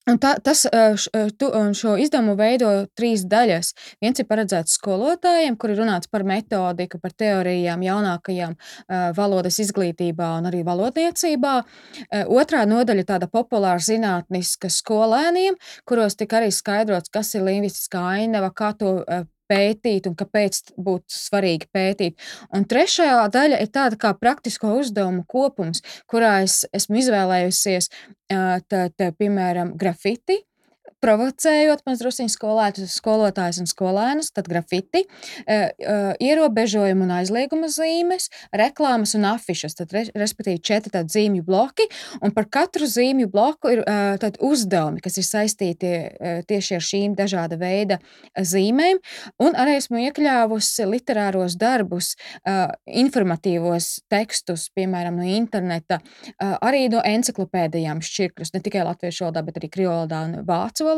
Un tā, tas tu, šo izdevumu veido trīs daļas. Viens ir paredzēts skolotājiem, kur ir runāts par metodiku, par teorijām, jaunākajām valodas izglītībā un arī valodniecībā. Otrā nodaļa ir tāda populāra zinātniska skolēniem, kuros tika arī skaidrots, kas ir lingvistiskā ainava, kā to pētīt un kāpēc būtu svarīgi pētīt. Un trešā daļa ir tāda kā praktisko uzdevumu kopums, kurā es esmu izvēlējusies, tā, tā, piemēram, grafiti provocējot mazliet skolotājus un skolēnus, tad grafiti, ierobežojumu un aizlieguma zīmes, reklāmas un afišas, tad, respektīvi, četri tādi zīmju bloki. Un par katru zīmju bloku ir uzdevumi, kas ir saistīti tieši ar šīm dažāda veida zīmēm. Un arī esmu iekļāvusi literāros darbus, informatīvos tekstus, piemēram, no interneta, arī no encyklopēdijām šķirkļus, ne tikai latviešu valodā, bet arī krioldā un vācu valodā,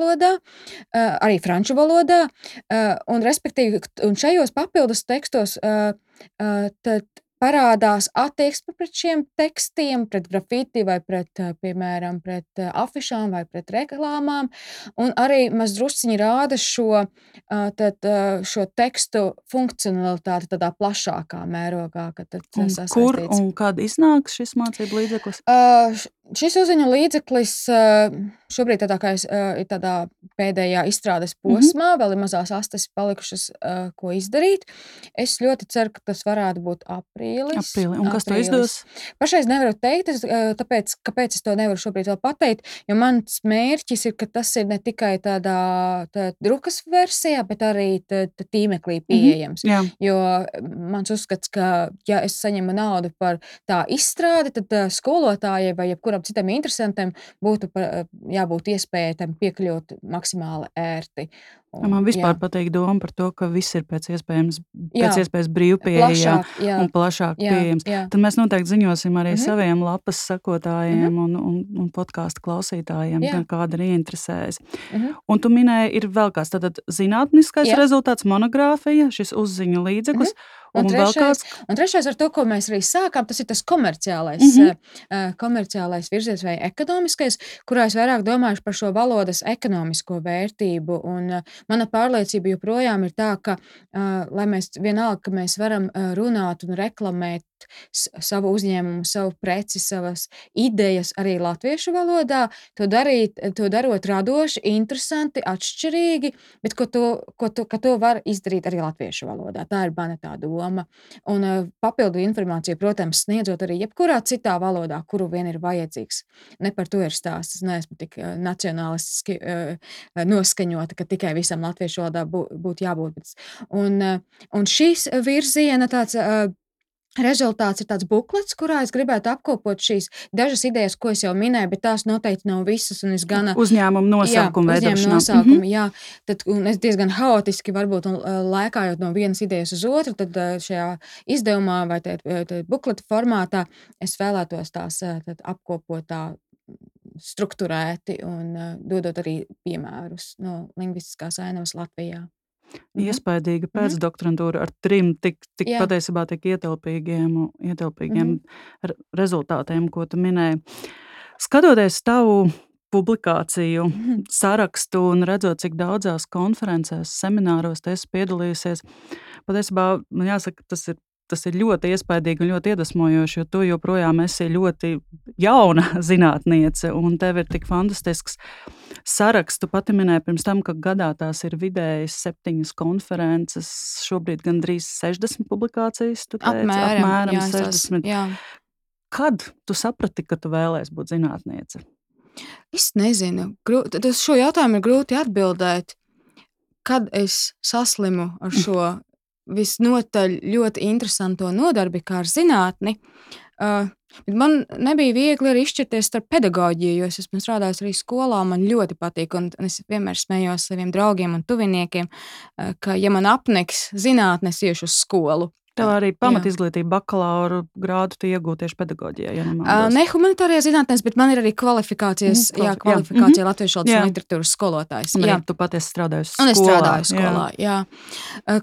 arī franču valodā. Un, respektīvi, un šajos papildus tekstos tad parādās attieksme pret šiem tekstiem, pret grafiti vai pret, piemēram, pret afišām vai pret reklāmām. Un arī mazdrusciņi rāda šo, tad, šo tekstu funkcionalitāti tādā plašākā mērogā. Un kur un kad iznāks šis mācību līdzeklis? Uh, Šis uzziņu līdzeklis šobrīd tādā, ir tādā pēdējā izstrādes mhm. posmā, mm -hmm. vēl ir mazās astes palikušas, ko izdarīt. Es ļoti ceru, ka tas varētu būt aprīlis. Aprīli. Un kas aprīlis. to izdos? Pašreiz nevaru teikt, es, tāpēc, kāpēc es to nevaru šobrīd vēl pateikt, jo mans mērķis ir, ka tas ir ne tikai tādā tā, drukas versijā, bet arī tā, tā tīmeklī mhm. pieejams. Mm -hmm. Jo mans uzskats, ka ja es saņemu naudu par tā izstrādi, tad skolotājai vai jebkuram kuram citam interesantam būtu jābūt iespējai tam piekļūt maksimāli ērti. Un, Man vispār jā. patīk doma par to, ka viss ir pēc iespējas, jā. pēc iespējas brīvpieejams un plašāk jā, pieejams. Jā. Tad mēs noteikti ziņosim arī mm -hmm. saviem lapas sekotājiem mm -hmm. un, un, un podkāstu klausītājiem, jā. kāda ir ieinteresējusi. Mm -hmm. Un tu minēji, ir vēl kāds tāds zinātniskais jā. rezultāts, monogrāfija, šis uzziņu līdzeklis. Mm -hmm. Un, un, trešais, un trešais, ar to, ko mēs arī sākām, tas ir tas komerciālais, mm -hmm. uh, komerciālais virziens vai ekonomiskais, kurā es vairāk domāju par šo valodas ekonomisko vērtību. Un, uh, mana pārliecība joprojām ir tā, ka, uh, lai mēs vienalga, ka mēs varam uh, runāt un reklamēt savu uzņēmumu, savu preci, savas idejas arī latviešu valodā, to darīt, to darot radoši, interesanti, atšķirīgi, bet ko to, ko to, to var izdarīt arī latviešu valodā. Tā ir mana tā doma. Un papildu informāciju, protams, sniedzot arī jebkurā citā valodā, kuru vien ir vajadzīgs. Ne par to ir stāsts. Es neesmu tik nacionālistiski noskaņota, ka tikai visam latviešu valodā būtu jābūt. Un, un šīs virziena tāds Rezultāts ir tāds buklets, kurā es gribētu apkopot šīs dažas idejas, ko es jau minēju, bet tās noteikti nav visas. Gana, uzņēmuma nosaukumu veidošanā. Nosaukumu, mm -hmm. jā, tad, es diezgan haotiski, varbūt un, lēkājot no vienas idejas uz otru, tad šajā izdevumā vai bukleta formātā es vēlētos tās apkopot tā strukturēti un dodot arī piemērus no lingvistiskās ainas Latvijā. Mhm. Iespaidīga Mhm. pēcdoktorantūra ar trim tik tik Jā. patiesībā tik ietilpīgiem ietilpīgiem Mhm. re rezultātiem, ko tu minēji. Skatoties tavu publikāciju Mhm. sarakstu un redzot, cik daudzās konferencēs, semināros tu esi piedalījusies, patiesībā man jāsaka, tas ir tas ir ļoti iespaidīgi un ļoti iedvesmojoši, jo tu joprojām esi ļoti jauna zinātniece, un tev ir tik fantastisks sarakstu pati minēja pirms tam, ka gadā tās ir vidēji septiņas konferences, šobrīd gandrīz 60 publikācijas. Teici, apmēram, apmēram jā, 60. Tas, jā. Kad tu saprati, ka tu vēlēsies būt zinātniece? Es nezinu. Grūti, uz šo jautājumu ir grūti atbildēt. Kad es saslimu ar šo visnotaļ ļoti interesanto nodarbi, kā ar zinātni, uh, man nebija viegli arī izšķirties starp pedagoģiju, jo es esmu strādājis arī skolā. Man ļoti patīk, un es vienmēr smējos saviem draugiem un tuviniekiem, eh, ka, ja man apniks zinātnē, es iešu uz skolu. Tev arī pamatizglītība, bakalaura grādu iegūta tieši pedagoģijā. Ja uh, ne humanitārajā zinātnēs, bet man ir arī kvalifikācijas, mm, jā, kvalifikācija jā. latviešu valodas un literatūras skolotājs. Un jā, tu patiesi strādājusi skolā. Un es strādāju skolā, jā. jā.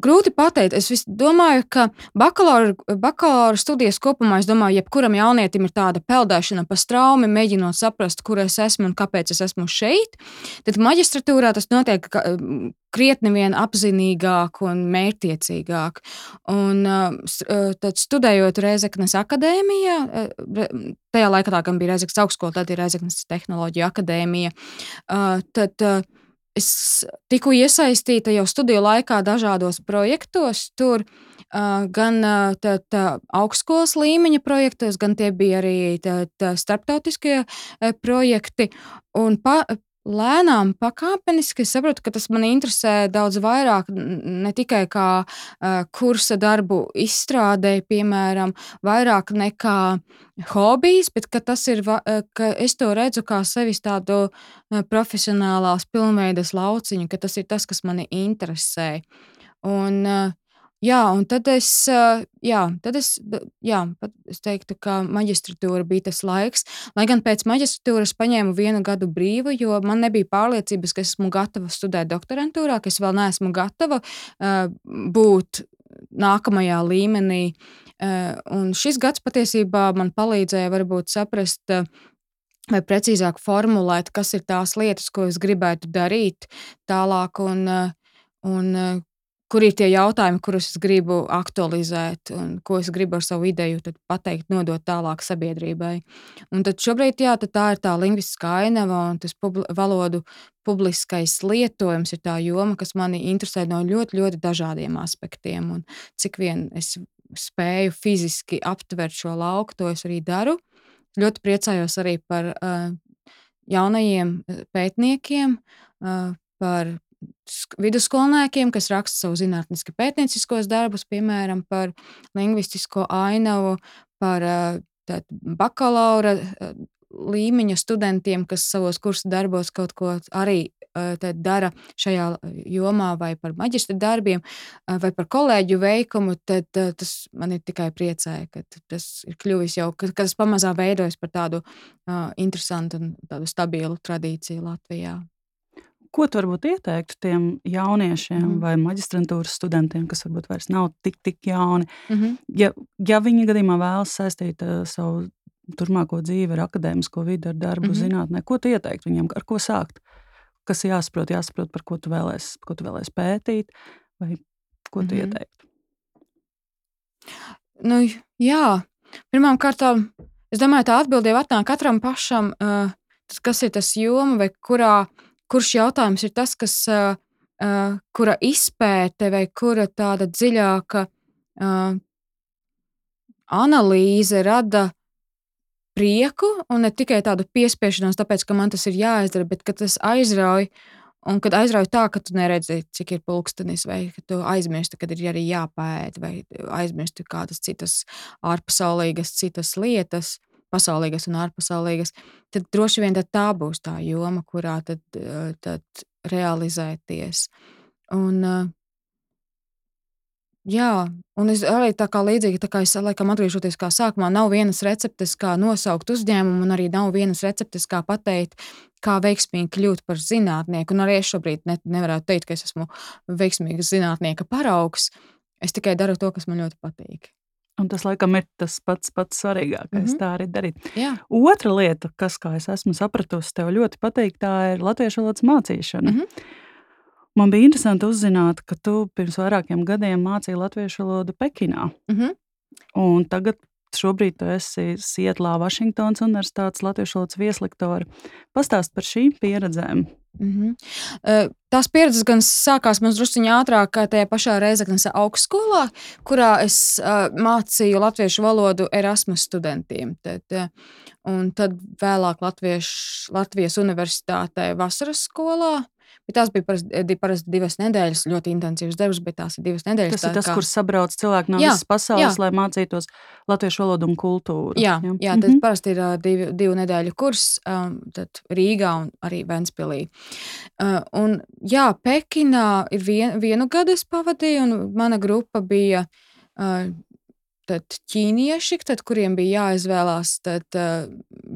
Grūti pateikt. Es domāju, ka bakalaura, bakalaura studijas kopumā, es domāju, jebkuram jaunietim ir tāda peldēšana pa straumi, mēģinot saprast, kur es esmu un kāpēc es esmu šeit. Tad maģistratūrā tas notiek krietni vien apzinīgāk un mērķtiecīgāk. Un tad studējot Reizeknas akadēmijā, tajā laikā tā gan bija Reizeknas augstskola, tad ir Reizeknas tehnoloģija akadēmija. Tad, es tiku iesaistīta jau studiju laikā dažādos projektos. Tur uh, gan tā, tā augstskolas līmeņa projektos, gan tie bija arī tā, tā starptautiskie projekti. Un pa, lēnām, pakāpeniski es saprotu, ka tas man interesē daudz vairāk. Ne tikai kā uh, kursa darbu izstrādē, piemēram, vairāk nekā hobijs, bet tas ir, ka es to redzu kā sevis tādu profesionālās pilnveidas lauciņu, ka tas ir tas, kas mani interesē. Un, uh, Jā, un tad es, jā, tad es, jā, es teiktu, ka maģistratūra bija tas laiks. Lai gan pēc maģistratūras paņēmu vienu gadu brīvu, jo man nebija pārliecības, ka esmu gatava studēt doktorantūrā, ka es vēl neesmu gatava uh, būt nākamajā līmenī Un šis gads patiesībā man palīdzēja varbūt saprast, vai precīzāk formulēt, kas ir tās lietas, ko es gribētu darīt tālāk, un, un kur ir tie jautājumi, kurus es gribu aktualizēt, un ko es gribu ar savu ideju pateikt, nodot tālāk sabiedrībai. Un tad šobrīd jā, tad tā ir tā lingvistiskā ainava un tas publi valodu publiskais lietojums ir tā joma, kas mani interesē no ļoti, ļoti dažādiem aspektiem. Un cik vien es spēju fiziski aptvert šo lauku, to es arī daru. Ļoti priecājos arī par uh, jaunajiem pētniekiem, uh, par vidusskolniekiem, kas raksta savu zinātniski pētnieciskos darbus, piemēram, par lingvistisko ainavu, par tāt, bakalaura līmeņa studentiem, kas savos kursu darbos kaut ko arī tad, dara šajā jomā, vai par maģistra darbiem, vai par kolēģu veikumu, tad tas man ir tikai priecēja, ka tas ir kļuvis jau, ka, ka tas pamazām veidojas par tādu uh, interesantu un tādu stabilu tradīciju Latvijā. Ko tu varbūt ieteiktu tiem jauniešiem mm vai maģistrantūras studentiem, kas varbūt vairs nav tik, tik jauni? Mm -hmm. ja, ja viņi gadījumā vēlas saistīt uh, savu turpmāko dzīvi ar akadēmisko vidi, ar darbu, mm -hmm. zinātnē, ko tu ieteiktu viņiem, ar ko sākt? Kas ir jāsaprot, jāsaprot, par ko tu vēlēsies, ko tu vēlēsies pētīt, vai ko tu mm -hmm. ieteiktu? Nu, jā, pirmām kārtām, es domāju, tā atbildība atnāk katram pašam, uh, kas ir tas joma vai kurā kurš jautājums ir tas, kas, uh, kura izpēte vai kura tāda dziļāka uh, analīze rada prieku un ne tikai tādu piespiešanos, tāpēc, ka man tas ir jāizdara, bet tas aizrauj. Un kad aizrauj tā, ka tu neredzi, cik ir pulkstenis, vai ka tu aizmirsti, kad ir arī jāpēta, vai aizmirsti kādas citas ārpasaulīgas, citas lietas, pasaulīgas un ārpasaulīgas, tad droši vien tad tā būs tā joma, kurā tad, eh, tad realizēties. Un, eh, Jā, un es arī tā kā līdzīgi, tā kā es laikam atgriežoties kā sākumā, nav vienas receptes, kā nosaukt uzņēmumu, un arī nav vienas receptes, kā pateikt, kā veiksmīgi kļūt par zinātnieku. Un arī es šobrīd ne, nevarētu teikt, ka es esmu veiksmīgs zinātnieka paraugs. Es tikai daru to, kas man ļoti patīk. Un tas, laikam, ir tas pats, pats svarīgākais. Mm -hmm. Tā arī darīt. Jā. Otra lieta, kas, kā es esmu sapratusi, tev ļoti patīk, tā ir latviešu valodas mācīšana. Mm -hmm. Man bija interesanti uzzināt, ka tu pirms vairākiem gadiem mācīji latviešu valodu Pekinā. Mm -hmm. Un tagad šobrīd tu esi Sietlā, Vašingtonas Universitātes latviešu valodas vieslektore. Pastāst par šīm pieredzēm. Mm -hmm. Tās pieredzes gan sākās mazliet ātrāk, kā tajā pašā Reizeknas augstskolā, kurā es uh, mācīju latviešu valodu Erasmus studentiem. Tad, uh, un tad vēlāk Latviešu, Latvijas Universitātē vasaras skolā. Bet tās bija parasti, parasti divas nedēļas, ļoti intensīvas darbs, bet tās ir divas nedēļas. Tas ir tas, kā... kur sabrauc cilvēki no jā, visas pasaules, jā. lai mācītos latviešu valodu un kultūru. Jā, jā. jā tas mm -hmm. parasti ir uh, divi, divu nedēļu kurs um, Rīgā un arī Ventspilī. Uh, un, jā, Pekinā ir vien, vienu gadu es pavadīju, un mana grupa bija uh, tad ķīnieši, tad, kuriem bija jāizvēlās tad, uh,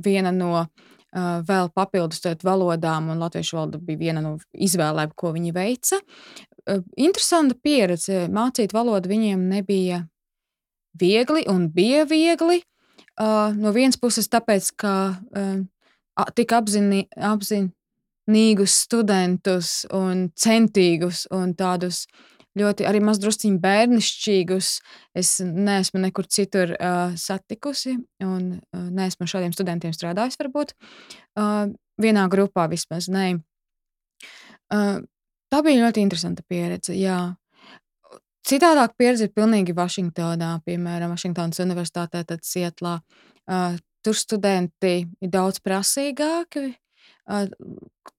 viena no vēl papildus valodām, un latviešu valoda bija viena no izvēlēm, ko viņi veica. Interesanta pieredze. Mācīt valodu viņiem nebija viegli un bija viegli. No vienas puses, tāpēc, ka tik apzini, apzinīgus studentus un centīgus un tādus ļoti arī mazdrusciņi bērnišķīgus. Es neesmu nekur citur uh, satikusi, un uh, neesmu ar šādiem studentiem strādājis, varbūt uh, vienā grupā vismaz. Nē. Uh, tā bija ļoti interesanta pieredze. Jā. Citādāk pieredze ir pilnīgi Vašingtonā, piemēram, Vašingtonas Universitātē, tad Sietlā. Uh, tur studenti ir daudz prasīgāki. Uh,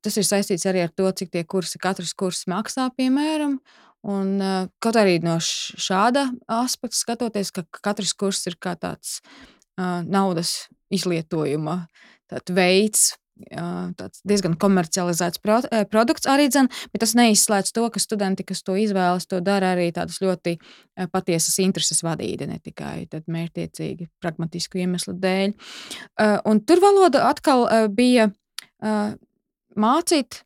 tas ir saistīts arī ar to, cik tie kursi, katrs kurs maksā, piemēram. Un, uh, kaut arī no šāda aspekta skatoties, ka katrs kurs ir kā tāds uh, naudas izlietojuma veids, uh, tāds diezgan komercializēts pro, uh, produkts arī dzen, bet tas neizslēdz to, ka studenti, kas to izvēlas, to dara arī tādas ļoti uh, patiesas intereses vadīti, ne tikai mērķtiecīgi, pragmatisku iemeslu dēļ. Uh, un tur valoda atkal uh, bija uh, mācīt.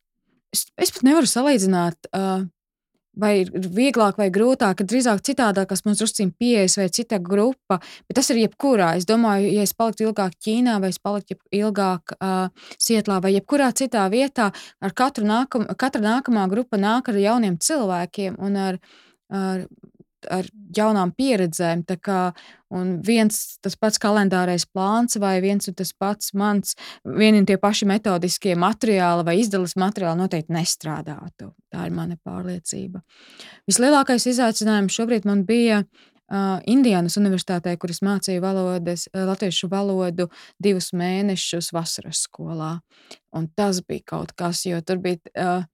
Es, es pat nevaru salīdzināt. Uh, vai ir vieglāk vai grūtāk, drīzāk citādākas mums drusciņi pieejas vai cita grupa, bet tas ir jebkurā. Es domāju, ja es paliktu ilgāk Ķīnā vai es paliktu ilgāk uh, Sietlā vai jebkurā citā vietā, ar katru nākam, katra nākamā grupa nāk ar jauniem cilvēkiem un ar, ar ar jaunām pieredzēm. Kā, un viens tas pats kalendārais plāns, vai viens un tas pats mans, vieni un tie paši metodiskie materiāli vai izdales materiāli noteikti nestrādātu. Tā ir mana pārliecība. Vislielākais izaicinājums šobrīd man bija. Uh, Indiānas Universitātē, kur es mācīju valodas, latviešu valodu divus mēnešus vasaras skolā. Un tas bija kaut kas, jo tur bija uh,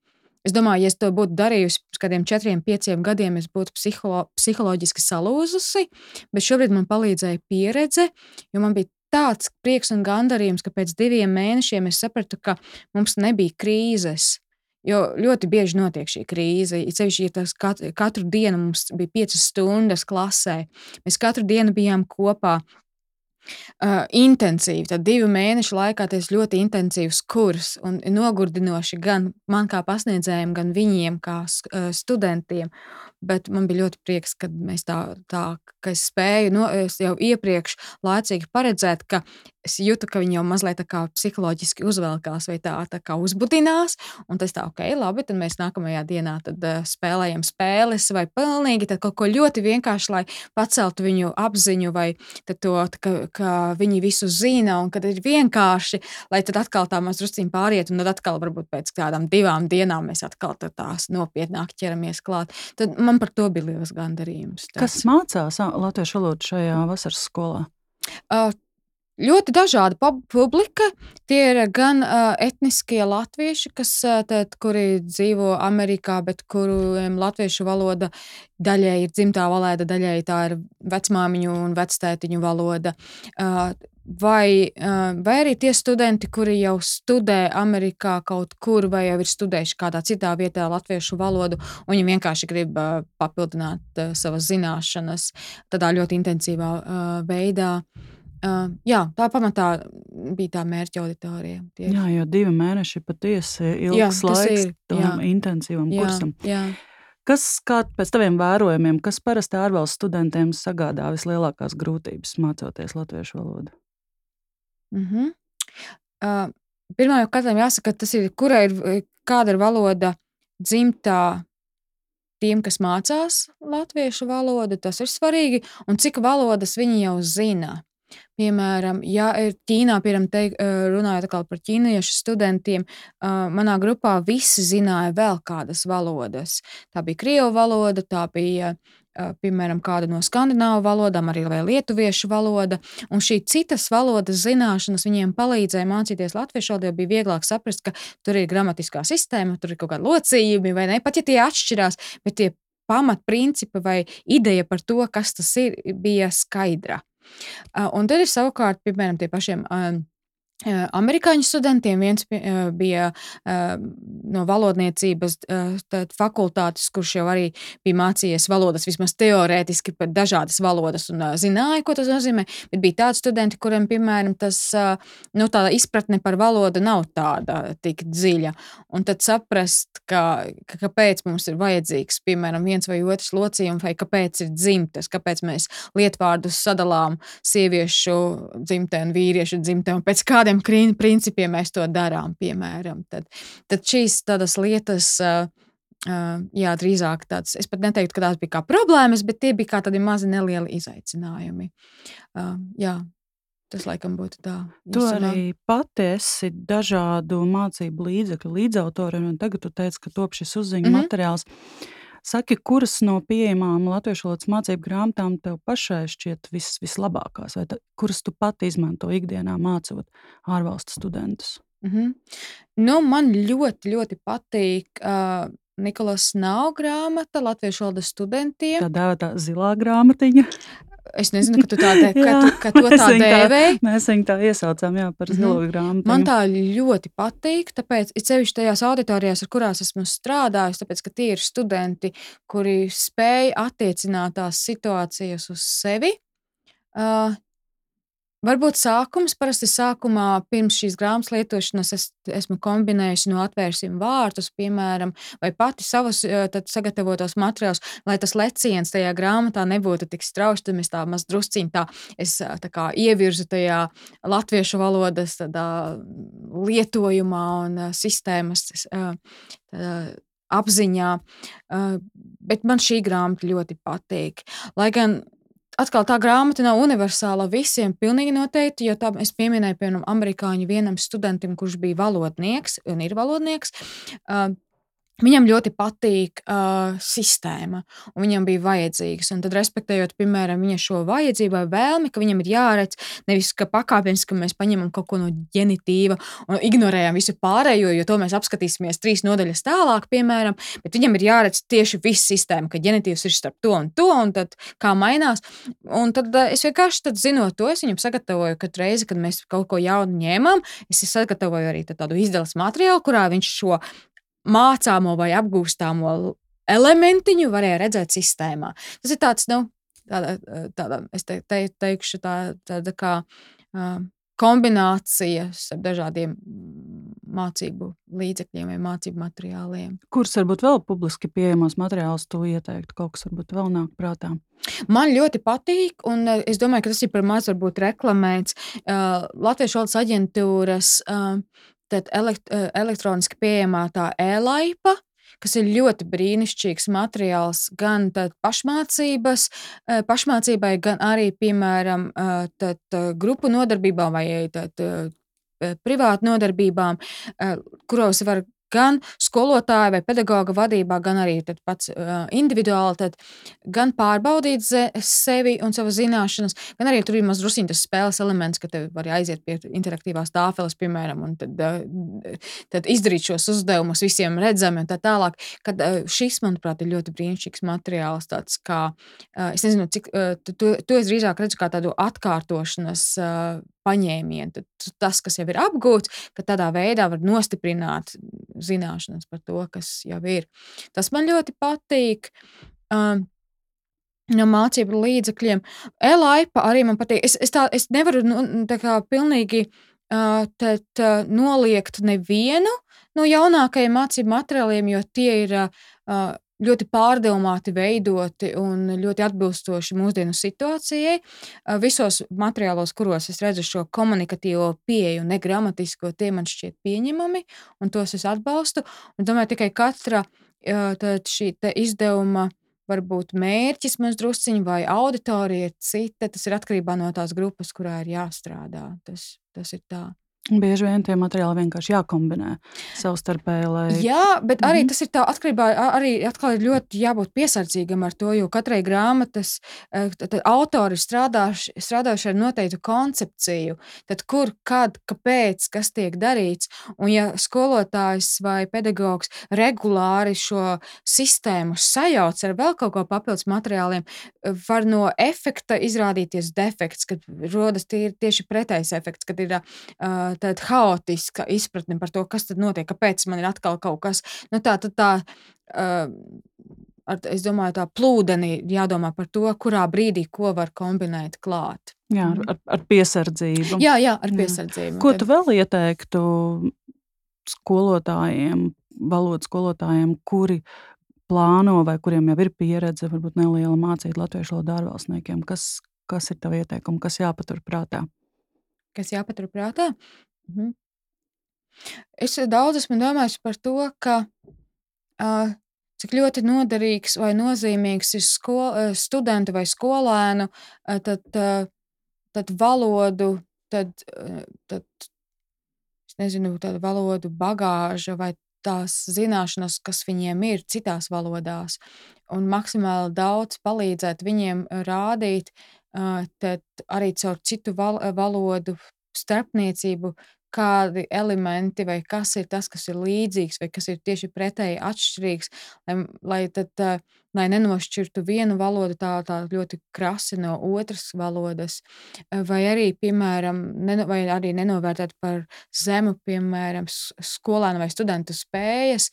Es domāju, ja es to būtu darījusi pirms kādiem četriem, pieciem gadiem, es būtu psiholo, psiholoģiski salūzusi, bet šobrīd man palīdzēja pieredze, jo man bija tāds prieks un gandarījums, ka pēc diviem mēnešiem es sapratu, ka mums nebija krīzes. Jo ļoti bieži notiek šī krīze. Ceļš, ja tas katru, dienu mums bija piecas stundas klasē, mēs katru dienu bijām kopā. Uh, intensīvi. Tad divu mēnešu laikā tas ļoti intensīvs kurs un nogurdinoši gan man kā pasniedzējiem, gan viņiem kā uh, studentiem. Bet man bija ļoti prieks, ka mēs tā, tā ka es spēju no, es jau iepriekš laicīgi paredzēt, ka es jūtu, ka viņi jau mazliet psiholoģiski uzvelkās vai tā, tā kā uzbudinās. Un tas tā, ok, labi, tad mēs nākamajā dienā tad, uh, spēlējam spēles vai pilnīgi kaut ko ļoti vienkārši, lai paceltu viņu apziņu vai to, ka, ka viņi visu zina un ka ir vienkārši, lai tad atkal tā mazliet pāriet un tad atkal varbūt pēc kādām divām dienām mēs atkal tās nopietnāk ķeramies klāt. Tad man par to bija liels gandarījums. Tas. Kas mācās latviešu valodu šajā vasaras skolā? Uh, ļoti dažāda publika. Tie ir gan uh, etniskie latvieši, kas, uh, tēt, kuri dzīvo Amerikā, bet kuriem latviešu valoda daļai ir dzimtā valoda, daļai tā ir vecmāmiņu un vectētiņu valoda. Uh, Vai, vai arī tie studenti, kuri jau studē Amerikā kaut kur, vai jau ir studējuši kādā citā vietā latviešu valodu, un viņi vienkārši grib papildināt savas zināšanas tādā ļoti intensīvā veidā. Uh, jā, tā pamatā bija tā mērķa auditorija. Tieši. Jā, jo divi mēneši patiesi ilgs jā, laiks ir, tam jā. intensīvam jā, kursam. Jā. Kas, kā pēc taviem vērojumiem, kas parasti ārvalstu studentiem sagādā vislielākās grūtības mācoties latviešu valodu? Mm -hmm. uh, Pirmā jau katram jāsaka, tas ir, kura ir, kāda ir valoda dzimtā tiem, kas mācās latviešu valodu, tas ir svarīgi, un cik valodas viņi jau zina. Piemēram, ja ir Ķīnā, piemēram, te, runājot par ķīniešu studentiem, manā grupā visi zināja vēl kādas valodas. Tā bija krievu valoda, tā bija piemēram, kāda no skandināvu valodām, arī lietuviešu valoda. Un šī citas valodas zināšanas viņiem palīdzēja mācīties latviešu valodu, jo bija vieglāk saprast, ka tur ir gramatiskā sistēma, tur ir kaut kādi locījumi, vai ne? Pat ja tie atšķirās, bet tie pamatprincipi vai ideja par to, kas tas ir, bija skaidra. Un tad ir savukārt, piemēram, tie pašiem Amerikāņu studentiem viens bija no valodniecības fakultātes, kurš jau arī bija mācījies valodas, vismaz teorētiski, pat dažādas valodas, un zināja, ko tas nozīmē. Bet bija tādi studenti, kuriem, piemēram, tas nu, izpratne par valodu nav tāda tik dziļa. Un tad saprast, ka, ka, kāpēc mums ir vajadzīgs, piemēram, viens vai otrs locījums, vai kāpēc ir dzimtes, kāpēc mēs lietvārdus sadalām sieviešu dzimtē un vīriešu dzimtē un pēc kāda kādiem principiem mēs to darām, piemēram. Tad, tad šīs tādas lietas. Uh, jā, drīzāk tāds. Es pat neteiktu, ka tās bija kā problēmas, bet tie bija kā tādi mazi nelieli izaicinājumi. Uh, jā, tas laikam būtu tā. Tu īsumā. arī pati esi dažādu mācību līdzekļu līdzautore, un tagad tu teici, ka top šis uzziņu mm -hmm. materiāls. Saki, kuras no pieejamām latviešu valodas mācību grāmatām tev pašai šķiet vis, vislabākās, vai ta, kuras tu pati izmanto ikdienā mācot ārvalstu studentus? Mm -hmm. nu, man ļoti, ļoti patīk uh, Nikolas Nav grāmata Latviešu valodas studentiem. Tā dēvēta zilā grāmatiņa. Es nezinu, ka tu tā de, ka tu, ka to tā dēvēji. Mēs viņu tā iesaucām jā, par zilo mm grāmatu. Man tā ļoti patīk, tāpēc ir sevišķi tajās auditorijās, ar kurās esmu strādājis, tāpēc, ka tie ir studenti, kuri spēj attiecināt tās situācijas uz sevi. Uh, Varbūt sākums, parasti sākumā pirms šīs grāmatas lietošanas es esmu kombinējusi no atvērsim vārtus, piemēram, vai pati savus sagatavotos materiālus, lai tas leciens tajā grāmatā nebūtu tik strauji, tad mēs tā maz drusciņi tā, es tā kā ievirzu tajā latviešu valodas tādā lietojumā un sistēmas tādā, apziņā, bet man šī grāmata ļoti patīk. Lai gan atkal tā grāmata nav universāla visiem, pilnīgi noteikti, jo tā es pieminēju, piemēram, amerikāņu vienam studentam, kurš bija valodnieks un ir valodnieks. Uh, Viņam ļoti patīk uh, sistēma, un viņam bija vajadzīgs. Un tad, respektējot, piemēram, viņa šo vajadzību vai vēlmi, ka viņam ir jāredz nevis ka pakāpeniski, ka mēs paņemam kaut ko no ģenitīva un ignorējam visu pārējo, jo to mēs apskatīsimies trīs nodaļas tālāk, piemēram, bet viņam ir jāredz tieši viss sistēma, ka ģenitīvs ir starp to un to, un tad kā mainās. Un tad uh, es vienkārši tad, zinot to, es viņam sagatavoju katru reizi, kad mēs kaut ko jaunu ņēmām, es sagatavoju arī tādu izdeles materiālu, kurā viņš šo mācāmo vai apgūstāmo elementiņu varēja redzēt sistēmā. Tas ir tāds, nu, tāda, tāda es te, te, teikšu, tā, tāda kā uh, kombinācija ar dažādiem mācību līdzekļiem vai mācību materiāliem. Kurus varbūt vēl publiski pieejamos materiālus tu ieteiktu? Kaut kas varbūt vēl nāk prātā. Man ļoti patīk, un es domāju, ka tas ir par maz varbūt reklamēts. Uh, Latviešu valodas aģentūras uh, tad elekt, eh, elektroniski pieejamā tā e-laipa, kas ir ļoti brīnišķīgs materiāls gan pašmācības, eh, pašmācībai, gan arī, piemēram, eh, tad, grupu nodarbībām vai tad, privātu nodarbībām, kuros var gan skolotāja vai pedagoga vadībā, gan arī pats uh, individuāli, tad gan pārbaudīt sevi un savas zināšanas, gan arī tur ir mazs druskuļi tas spēles elements, ka tev var aiziet pie interaktīvās tāfeles, piemēram, un tad, uh, tad izdarīt šos uzdevumus visiem redzami un tā tālāk. Kad, uh, šis, manuprāt, ir ļoti brīnišķīgs materiāls, tāds kā, es nezinu, cik, to, to es drīzāk redzu kā tādu atkārtošanas paņēmienu. Tad tas, kas jau ir apgūts, ka tādā veidā var nostiprināt zināšanas par to, kas jau ir. Tas man ļoti patīk. Um, No mācību līdzekļiem. E-laipa arī man patīk. Es, es, tā, es nevaru nu, tā kā pilnīgi uh, tad, uh, noliegt nevienu no jaunākajiem mācību materiāliem, jo tie ir uh, ļoti pārdomāti veidoti un ļoti atbilstoši mūsdienu situācijai. Visos materiālos, kuros es redzu šo komunikatīvo pieeju, negramatisko, tie man šķiet pieņemami, un tos es atbalstu. Un domāju, tikai katra šī izdevuma varbūt mērķis mums drusciņi vai auditorija ir cita. Tas ir atkarībā no tās grupas, kurā ir jāstrādā. Tas, tas ir tā. Bieži vien tie materiāli vienkārši jākombinē savstarpēji. Lai... Jā, bet arī mm -hmm. tas ir tā atkarībā. Arī atkal ir ļoti jābūt piesardzīgam ar to, jo katrai grāmatas eh, autori strādājuši, strādājuši ar noteiktu koncepciju. Tad kur, kad, kāpēc, kas tiek darīts. Un ja skolotājs vai pedagogs regulāri šo sistēmu sajauc ar vēl kaut ko papildus materiāliem, var no efekta izrādīties defekts, kad rodas tie, tieši pretējs efekts, kad ir uh, tāda haotiska izpratne par to, kas tad notiek, kāpēc man ir atkal kaut kas. Nu, tā, tā, uh, ar, es domāju, tā plūdenī jādomā par to, kurā brīdī ko var kombinēt klāt. Jā, ar, ar, ar piesardzību. Jā, jā ar piesardzību. Jā. Ko tu vēl ieteiktu skolotājiem, valodas skolotājiem, kuri plāno vai kuriem jau ir pieredze, varbūt neliela mācīt latviešu valodu ārvalstniekiem? Kas, kas ir tavi ieteikumi, kas jāpatur prātā? Kas jāpatur prātā? Mhm. Es daudz esmu domājis par to, ka uh, cik ļoti noderīgs vai nozīmīgs ir sko, uh, studenta vai skolēnu uh, tad, uh, tad valodu, tad, uh, tad nezinu, tāda valodu bagāža vai tās zināšanas, kas viņiem ir citās valodās, un maksimāli daudz palīdzēt viņiem rādīt, tad arī caur citu val valodu starpniecību, kādi elementi vai kas ir tas, kas ir līdzīgs vai kas ir tieši pretēji atšķirīgs, lai, lai, tad, lai nenošķirtu vienu valodu tā, tā ļoti krasi no otras valodas, vai arī, piemēram, neno, vai arī nenovērtēt par zemu, piemēram, skolēnu vai studentu spējas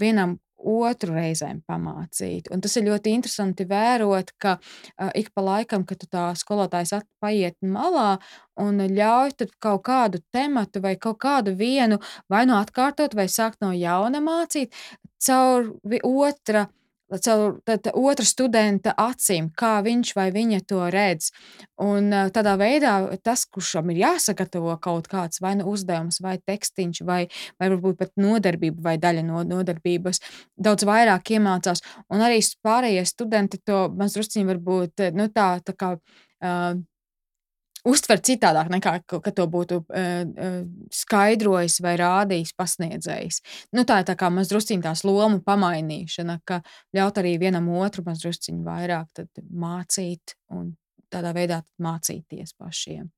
vienam otru reizēm pamācīt. Un tas ir ļoti interesanti vērot, ka uh, ik pa laikam, kad tā skolotājs paiet malā un ļauj kaut kādu tematu vai kaut kādu vienu vai nu atkārtot, vai sākt no jauna mācīt, caur otra caur otra studenta acīm, kā viņš vai viņa to redz. Un tādā veidā tas, kuram ir jāsagatavo kaut kāds vai nu uzdevums, vai tekstiņš, vai, vai varbūt pat nodarbība, vai daļa no nodarbības, daudz vairāk iemācās. Un arī pārējie studenti to mazliet varbūt nu, tā, tā kā. Uh, uztver citādāk nekā, ka to būtu uh, skaidrojis vai rādījis pasniedzējs. Nu, tā ir tā kā mazliet tās lomu pamainīšana, ka ļaut arī vienam otru mazliet vairāk mācīt un tādā veidā mācīties pašiem.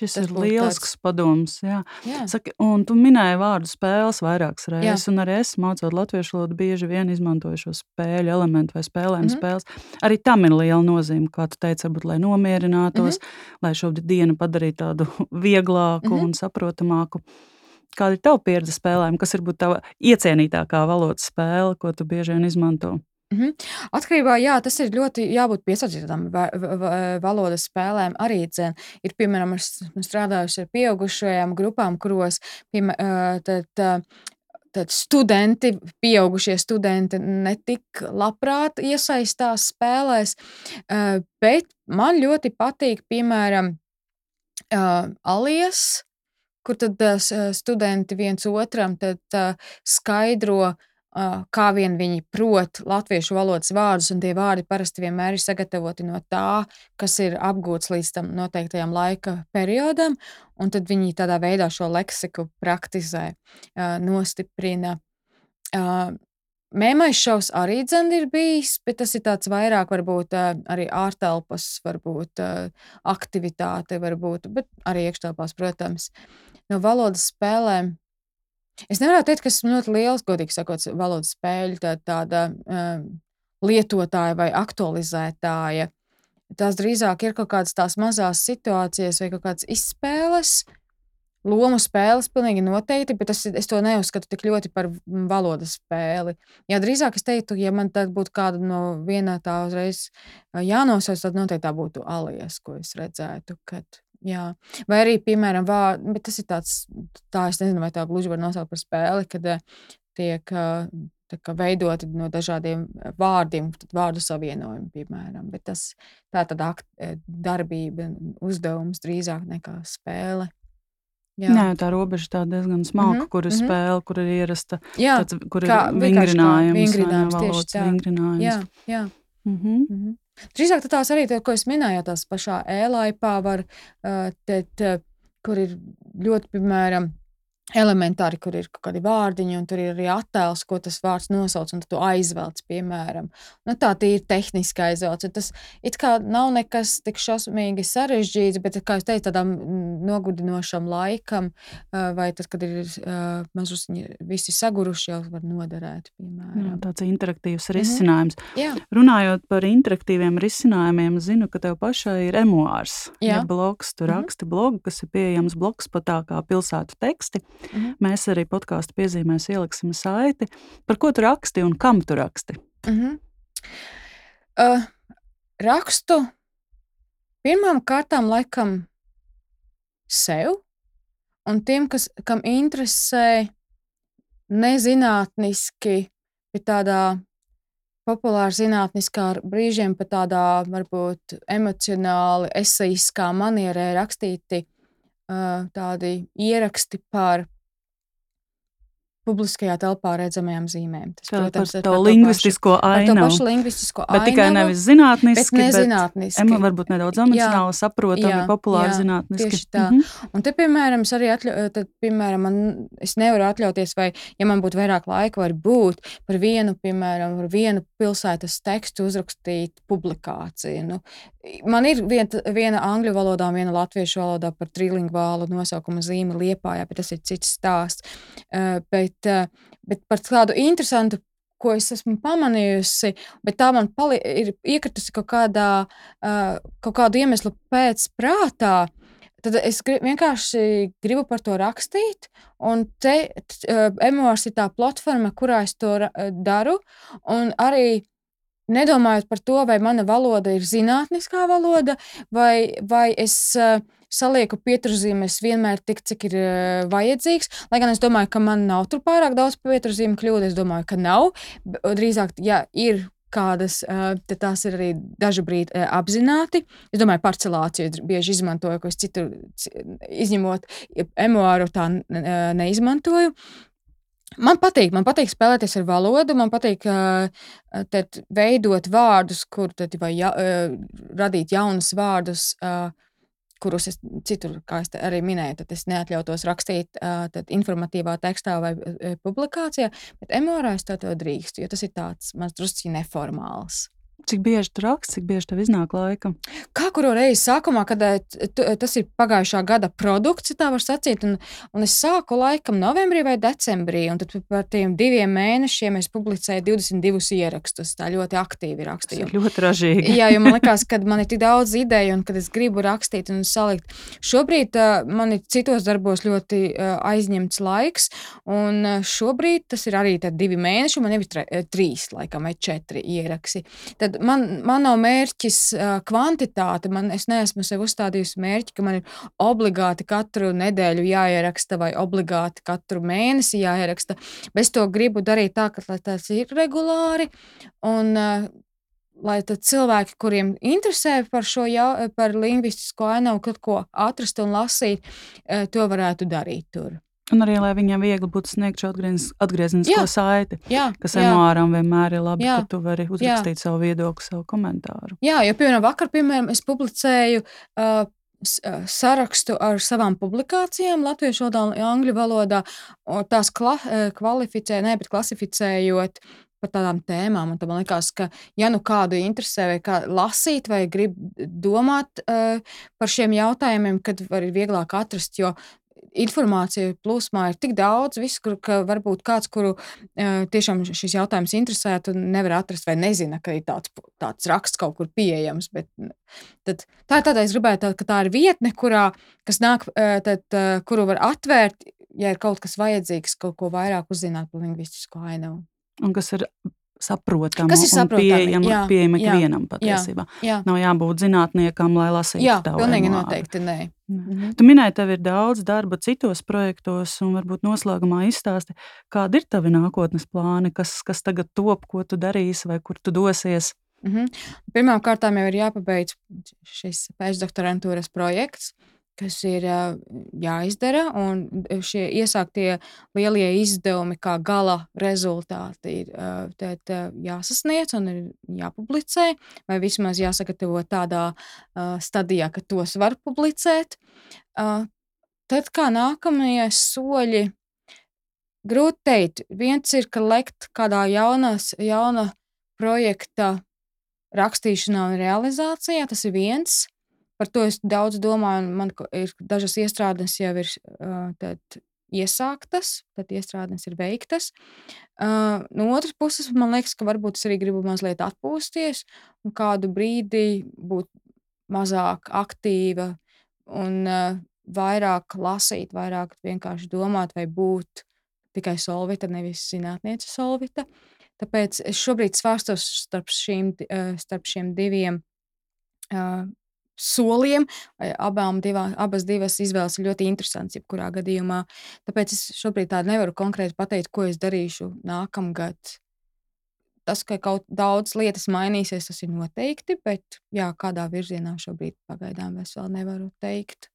Šis Tas ir lielisks tāds... padoms. Jā. Jā. Saki, un tu minēji vārdu spēles vairākas reizes, jā. un arī es mācot latviešu valodu, bieži vien izmantoju šo spēļu elementu vai spēlēm mm -hmm. spēles. Arī tam ir liela nozīme, kā tu teici, varbūt, lai nomierinātos, mm -hmm. lai šo dienu padarītu tādu vieglāku mm -hmm. un saprotamāku. Kāda ir tava pieredze spēlēm, kas ir tava iecienītākā valodas spēle, ko tu bieži vien izmanto? -hmm. Atkarībā jā, tas ir ļoti jābūt piesardzītam valodas spēlēm. Arī dzen, ir, piemēram, strādājuši ar pieaugušajām grupām, kuros piemēram, tad, tad studenti, pieaugušie studenti netik labprāt iesaistās spēlēs, bet man ļoti patīk, piemēram, alies, kur tad studenti viens otram skaidro, kā vien viņi prot latviešu valodas vārdus, un tie vārdi parasti vienmēr ir sagatavoti no tā, kas ir apgūts līdz tam noteiktajam laika periodam, un tad viņi tādā veidā šo leksiku praktizē, nostiprina. Mēmais šovs arī dzen ir bijis, bet tas ir tāds vairāk varbūt arī ārtelpas, varbūt aktivitāte, varbūt, bet arī iekštelpās, protams. No valodas spēlēm Es nevaru teikt, ka esmu ļoti liels, godīgi sakot, valodas spēļu tā, tāda um, lietotāja vai aktualizētāja. Tās drīzāk ir kaut kādas tās mazas situācijas vai kaut kādas izspēles, lomu spēles, pilnīgi noteikti, bet es, es to neuzskatu tik ļoti par valodas spēli. Jā, drīzāk es teiktu, ja man tā būtu kāda no viena tā uzreiz jānosauc, tad noteikti tā būtu alias, ko es redzētu. Kad Jā. Vai arī, piemēram, bet tas ir tāds, tā es nezinu, vai tā gluži var nosaukt par spēli, kad eh, tiek eh, veidoti no dažādiem eh, vārdiem, vārdu savienojumi, piemēram. Bet tas tā tad darbība, uzdevums drīzāk nekā spēle. Jā. Nē, tā robeža tā diezgan smalka, mm -hmm. kur ir mm -hmm. spēle, kur ir ierasta, jā, tāds, kur kā, ir vingrinājums, vingrinājums, valodas vingrinājums. Jā, jā. Mm -hmm. Mm -hmm. Drīzāk tās arī, tā, ko es minēju, tās pašā e-laipā var, te, te, kur ir ļoti, piemēram, elementāri, kur ir kaut kādi vārdiņi, un tur ir arī attēls, ko tas vārds nosauc, un tu aizvelc, piemēram. Nu, tā ir tehniski aizvelc. Tas it kā nav nekas tik šausmīgi sarežģīts, bet, kā jau teicu, tādam nogurdinošam laikam, vai tad, kad ir mazliet visi saguruši, jau var noderēt. Piemēram. Jā, tāds interaktīvs risinājums. Mm -hmm. Jā. Runājot par interaktīviem risinājumiem, zinu, ka tev pašai ir emuārs. Jā, ja blogs, tu -hmm. raksti blogu, kas ir pieejams blogspotā kā pilsētu teksti. Mhm. Mēs arī podkāstu piezīmēs ieliksim saiti. Par ko tu raksti un kam tu raksti? Mhm. Uh, rakstu pirmām kārtām laikam sev un tiem, kas, kam interesē nezinātniski, bet tādā populāra zinātniskā brīžiem, pat tādā varbūt emocionāli, eseiskā manierē rakstīti tādi ieraksti par publiskajā telpā redzamajām zīmēm. Tas, tā, protams, par to lingvistisko ainu. Par to pašu lingvistisko bet ainu. Bet tikai nevis zinātniski, bet, nezinātniski. bet varbūt nedaudz emocionāli saprotami, jā, populāri jā, zinātniski. Tieši tā. Mm -hmm. Un te, piemēram, es arī atļau, tad, piemēram, man, es nevaru atļauties, vai, ja man būtu vairāk laika, var būt par vienu, piemēram, par vienu pilsētas tekstu uzrakstīt publikāciju. Nu, man ir vien, viena angļu valodā viena latviešu valodā par trilingvālu nosaukumu zīmi Liepājā, bet tas ir cits stāsts. Uh, bet eh, bet par tādu interesantu, ko es esmu pamanījusi, bet tā man ir iekritusi kaut kādā, eh, kaut kādu iemeslu pēc prātā. Tad es grib, vienkārši gribu par to rakstīt, un te emocijas ir tā platforma, kurā es to daru. Un arī nedomājot par to, vai mana valoda ir zinātniskā valoda, vai, vai es salieku pieturzīmes vienmēr tik, cik ir vajadzīgs. Lai gan es domāju, ka man nav tur pārāk daudz pieturzīmu kļūdu, es domāju, ka nav. Drīzāk, ja ir kādas, tad tās ir arī dažu brīdi apzināti. Es domāju, parcelāciju bieži izmantoju, ko es citur, izņemot emuāru, tā neizmantoju. Man patīk, man patīk spēlēties ar valodu, man patīk uh, veidot vārdus, kur tad, vai ja, uh, radīt jaunus vārdus, uh, kurus es citur, kā es arī minēju, tad es neatļautos rakstīt tad, informatīvā tekstā vai publikācijā, bet emorā es to, to drīkstu, jo tas ir tāds mans drusciņš neformāls. Cik bieži tu raksti, cik bieži tev iznāk laika? Kā kuru reizi sākumā, kad eh, tas ir pagājušā gada produkts, tā var sacīt, un, un es sāku laikam novembrī vai decembrī, un tad par tiem diviem mēnešiem es publicēju 22 ierakstus. Tā ļoti aktīvi rakstīju. Ļoti ražīgi. Jā, jo man liekas, ka man ir tik daudz ideju, un kad es gribu rakstīt un salikt. Šobrīd uh, man ir citos darbos ļoti uh, aizņemts laiks, un uh, šobrīd tas ir arī divi mēneši, man jau ir tre, trīs, laikam, vai četri ieraksti. Tad man, man nav mērķis kvantitāte. Man, es neesmu sev uzstādījusi mērķi, ka man ir obligāti katru nedēļu jāieraksta vai obligāti katru mēnesi jāieraksta. Bet es to gribu darīt tā, ka tas ir regulāri. Un, lai cilvēki, kuriem interesē par šo jau, par lingvistisko ainavu, kaut ko atrast un lasīt, to varētu darīt tur. Un arī, lai viņiem viegli būtu sniegt šo atgriezenisko saiti, jā, kas emāram vienmēr ir labi, jā, ka tu vari uzrakstīt jā. savu viedokli, savu komentāru. Jā, jo, piemēram, vakar, piemēram, es publicēju uh, sarakstu ar savām publikācijām latviešu valodā un angļu valodā, tās kla, kvalificēju, ne, bet klasificējot par tādām tēmām. Un man liekas, ka, ja nu kādu interesē, vai kā lasīt, vai grib domāt uh, par šiem jautājumiem, tad var vieglāk atrast, jo informācija plūsmā ir tik daudz, visu, kur, ka varbūt kāds, kuru tiešām šis jautājums interesētu, nevar atrast vai nezina, ka ir tāds, tāds raksts kaut kur pieejams. Bet, tad, tā ir tāda, es gribētu, tā, ka tā ir vietne, kurā, kas nāk, tad, kuru var atvērt, ja ir kaut kas vajadzīgs, kaut ko vairāk uzzināt par lingvistisko ainavu. Un kas ir saprotama Kas ir saprotami? Pieejama, jā, pieejama jā, ikvienam patiesībā. Jā, jā. Nav jābūt zinātniekam, lai lasītu jā, tavu pilnīgi emāru. noteikti nē. Mhm. Tu minēji, tev ir daudz darba citos projektos, un varbūt noslēgumā izstāsti, kādi ir tavi nākotnes plāni, kas, kas tagad top, ko tu darīsi vai kur tu dosies. Mhm. Pirmkārt, jau ir jāpabeidz šis pēcdoktorantūras projekts kas ir jāizdara, un šie iesāktie lielie izdevumi, kā gala rezultāti, ir tēt, jāsasniedz un ir jāpublicē, vai vismaz jāsagatavo tādā stadijā, ka tos var publicēt. Tad kā nākamie soļi, grūti teikt. Viens ir, ka lekt kādā jaunas, jauna projekta rakstīšanā un realizācijā, tas ir viens. Par to es daudz domāju, un man ir dažas iestrādes jau ir tad, iesāktas, tad iestrādes ir veiktas. Uh, no otras puses, man liekas, ka varbūt es arī gribu mazliet atpūsties un kādu brīdi būt mazāk aktīva un uh, vairāk lasīt, vairāk vienkārši domāt vai būt tikai solvita, nevis zinātniece solvita. Tāpēc es šobrīd svārstos starp, šīm, starp šiem diviem uh, soliem. Abām divā, abas divas izvēles ir ļoti interesantas, jebkurā gadījumā. Tāpēc es šobrīd tādu nevaru konkrēti pateikt, ko es darīšu nākamgad. Tas, ka kaut daudz lietas mainīsies, tas ir noteikti, bet jā, kādā virzienā šobrīd pagaidām es vēl nevaru teikt.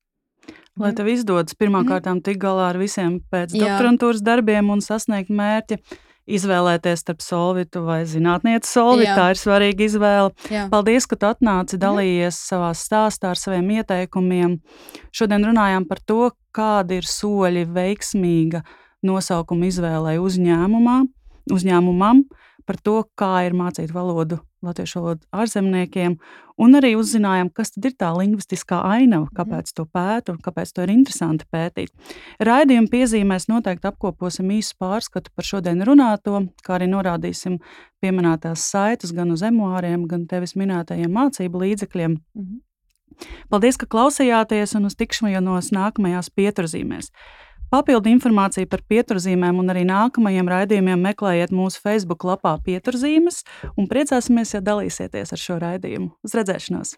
Lai mhm. tev izdodas pirmkārt mm. tikt galā ar visiem pēc doktorantūras darbiem un sasniegt mērķi, izvēlēties starp solvitu vai zinātnieci solvitu. Jā. Tā ir svarīga izvēle. Jā. Paldies, ka tu atnāci, mhm. dalījies mm. savā stāstā ar saviem ieteikumiem. Šodien runājām par to, kādi ir soļi veiksmīga nosaukuma izvēlei uzņēmumā, uzņēmumam, par to, kā ir mācīt valodu latviešu valodu ārzemniekiem, un arī uzzinājām, kas tad ir tā lingvistiskā ainava, mhm. kāpēc to pētu un kāpēc to ir interesanti pētīt. Raidījuma piezīmēs noteikti apkoposim īsu pārskatu par šodien runāto, kā arī norādīsim pieminētās saites gan uz emuāriem, gan tevis minētajiem mācību līdzekļiem. -hmm. Paldies, ka klausījāties un uz tikšanos nākamajās pieturzīmēs. Papildu informāciju par pieturzīmēm un arī nākamajiem raidījumiem meklējiet mūsu Facebook lapā Pieturzīmes un priecāsimies, ja dalīsieties ar šo raidījumu. Uz redzēšanos!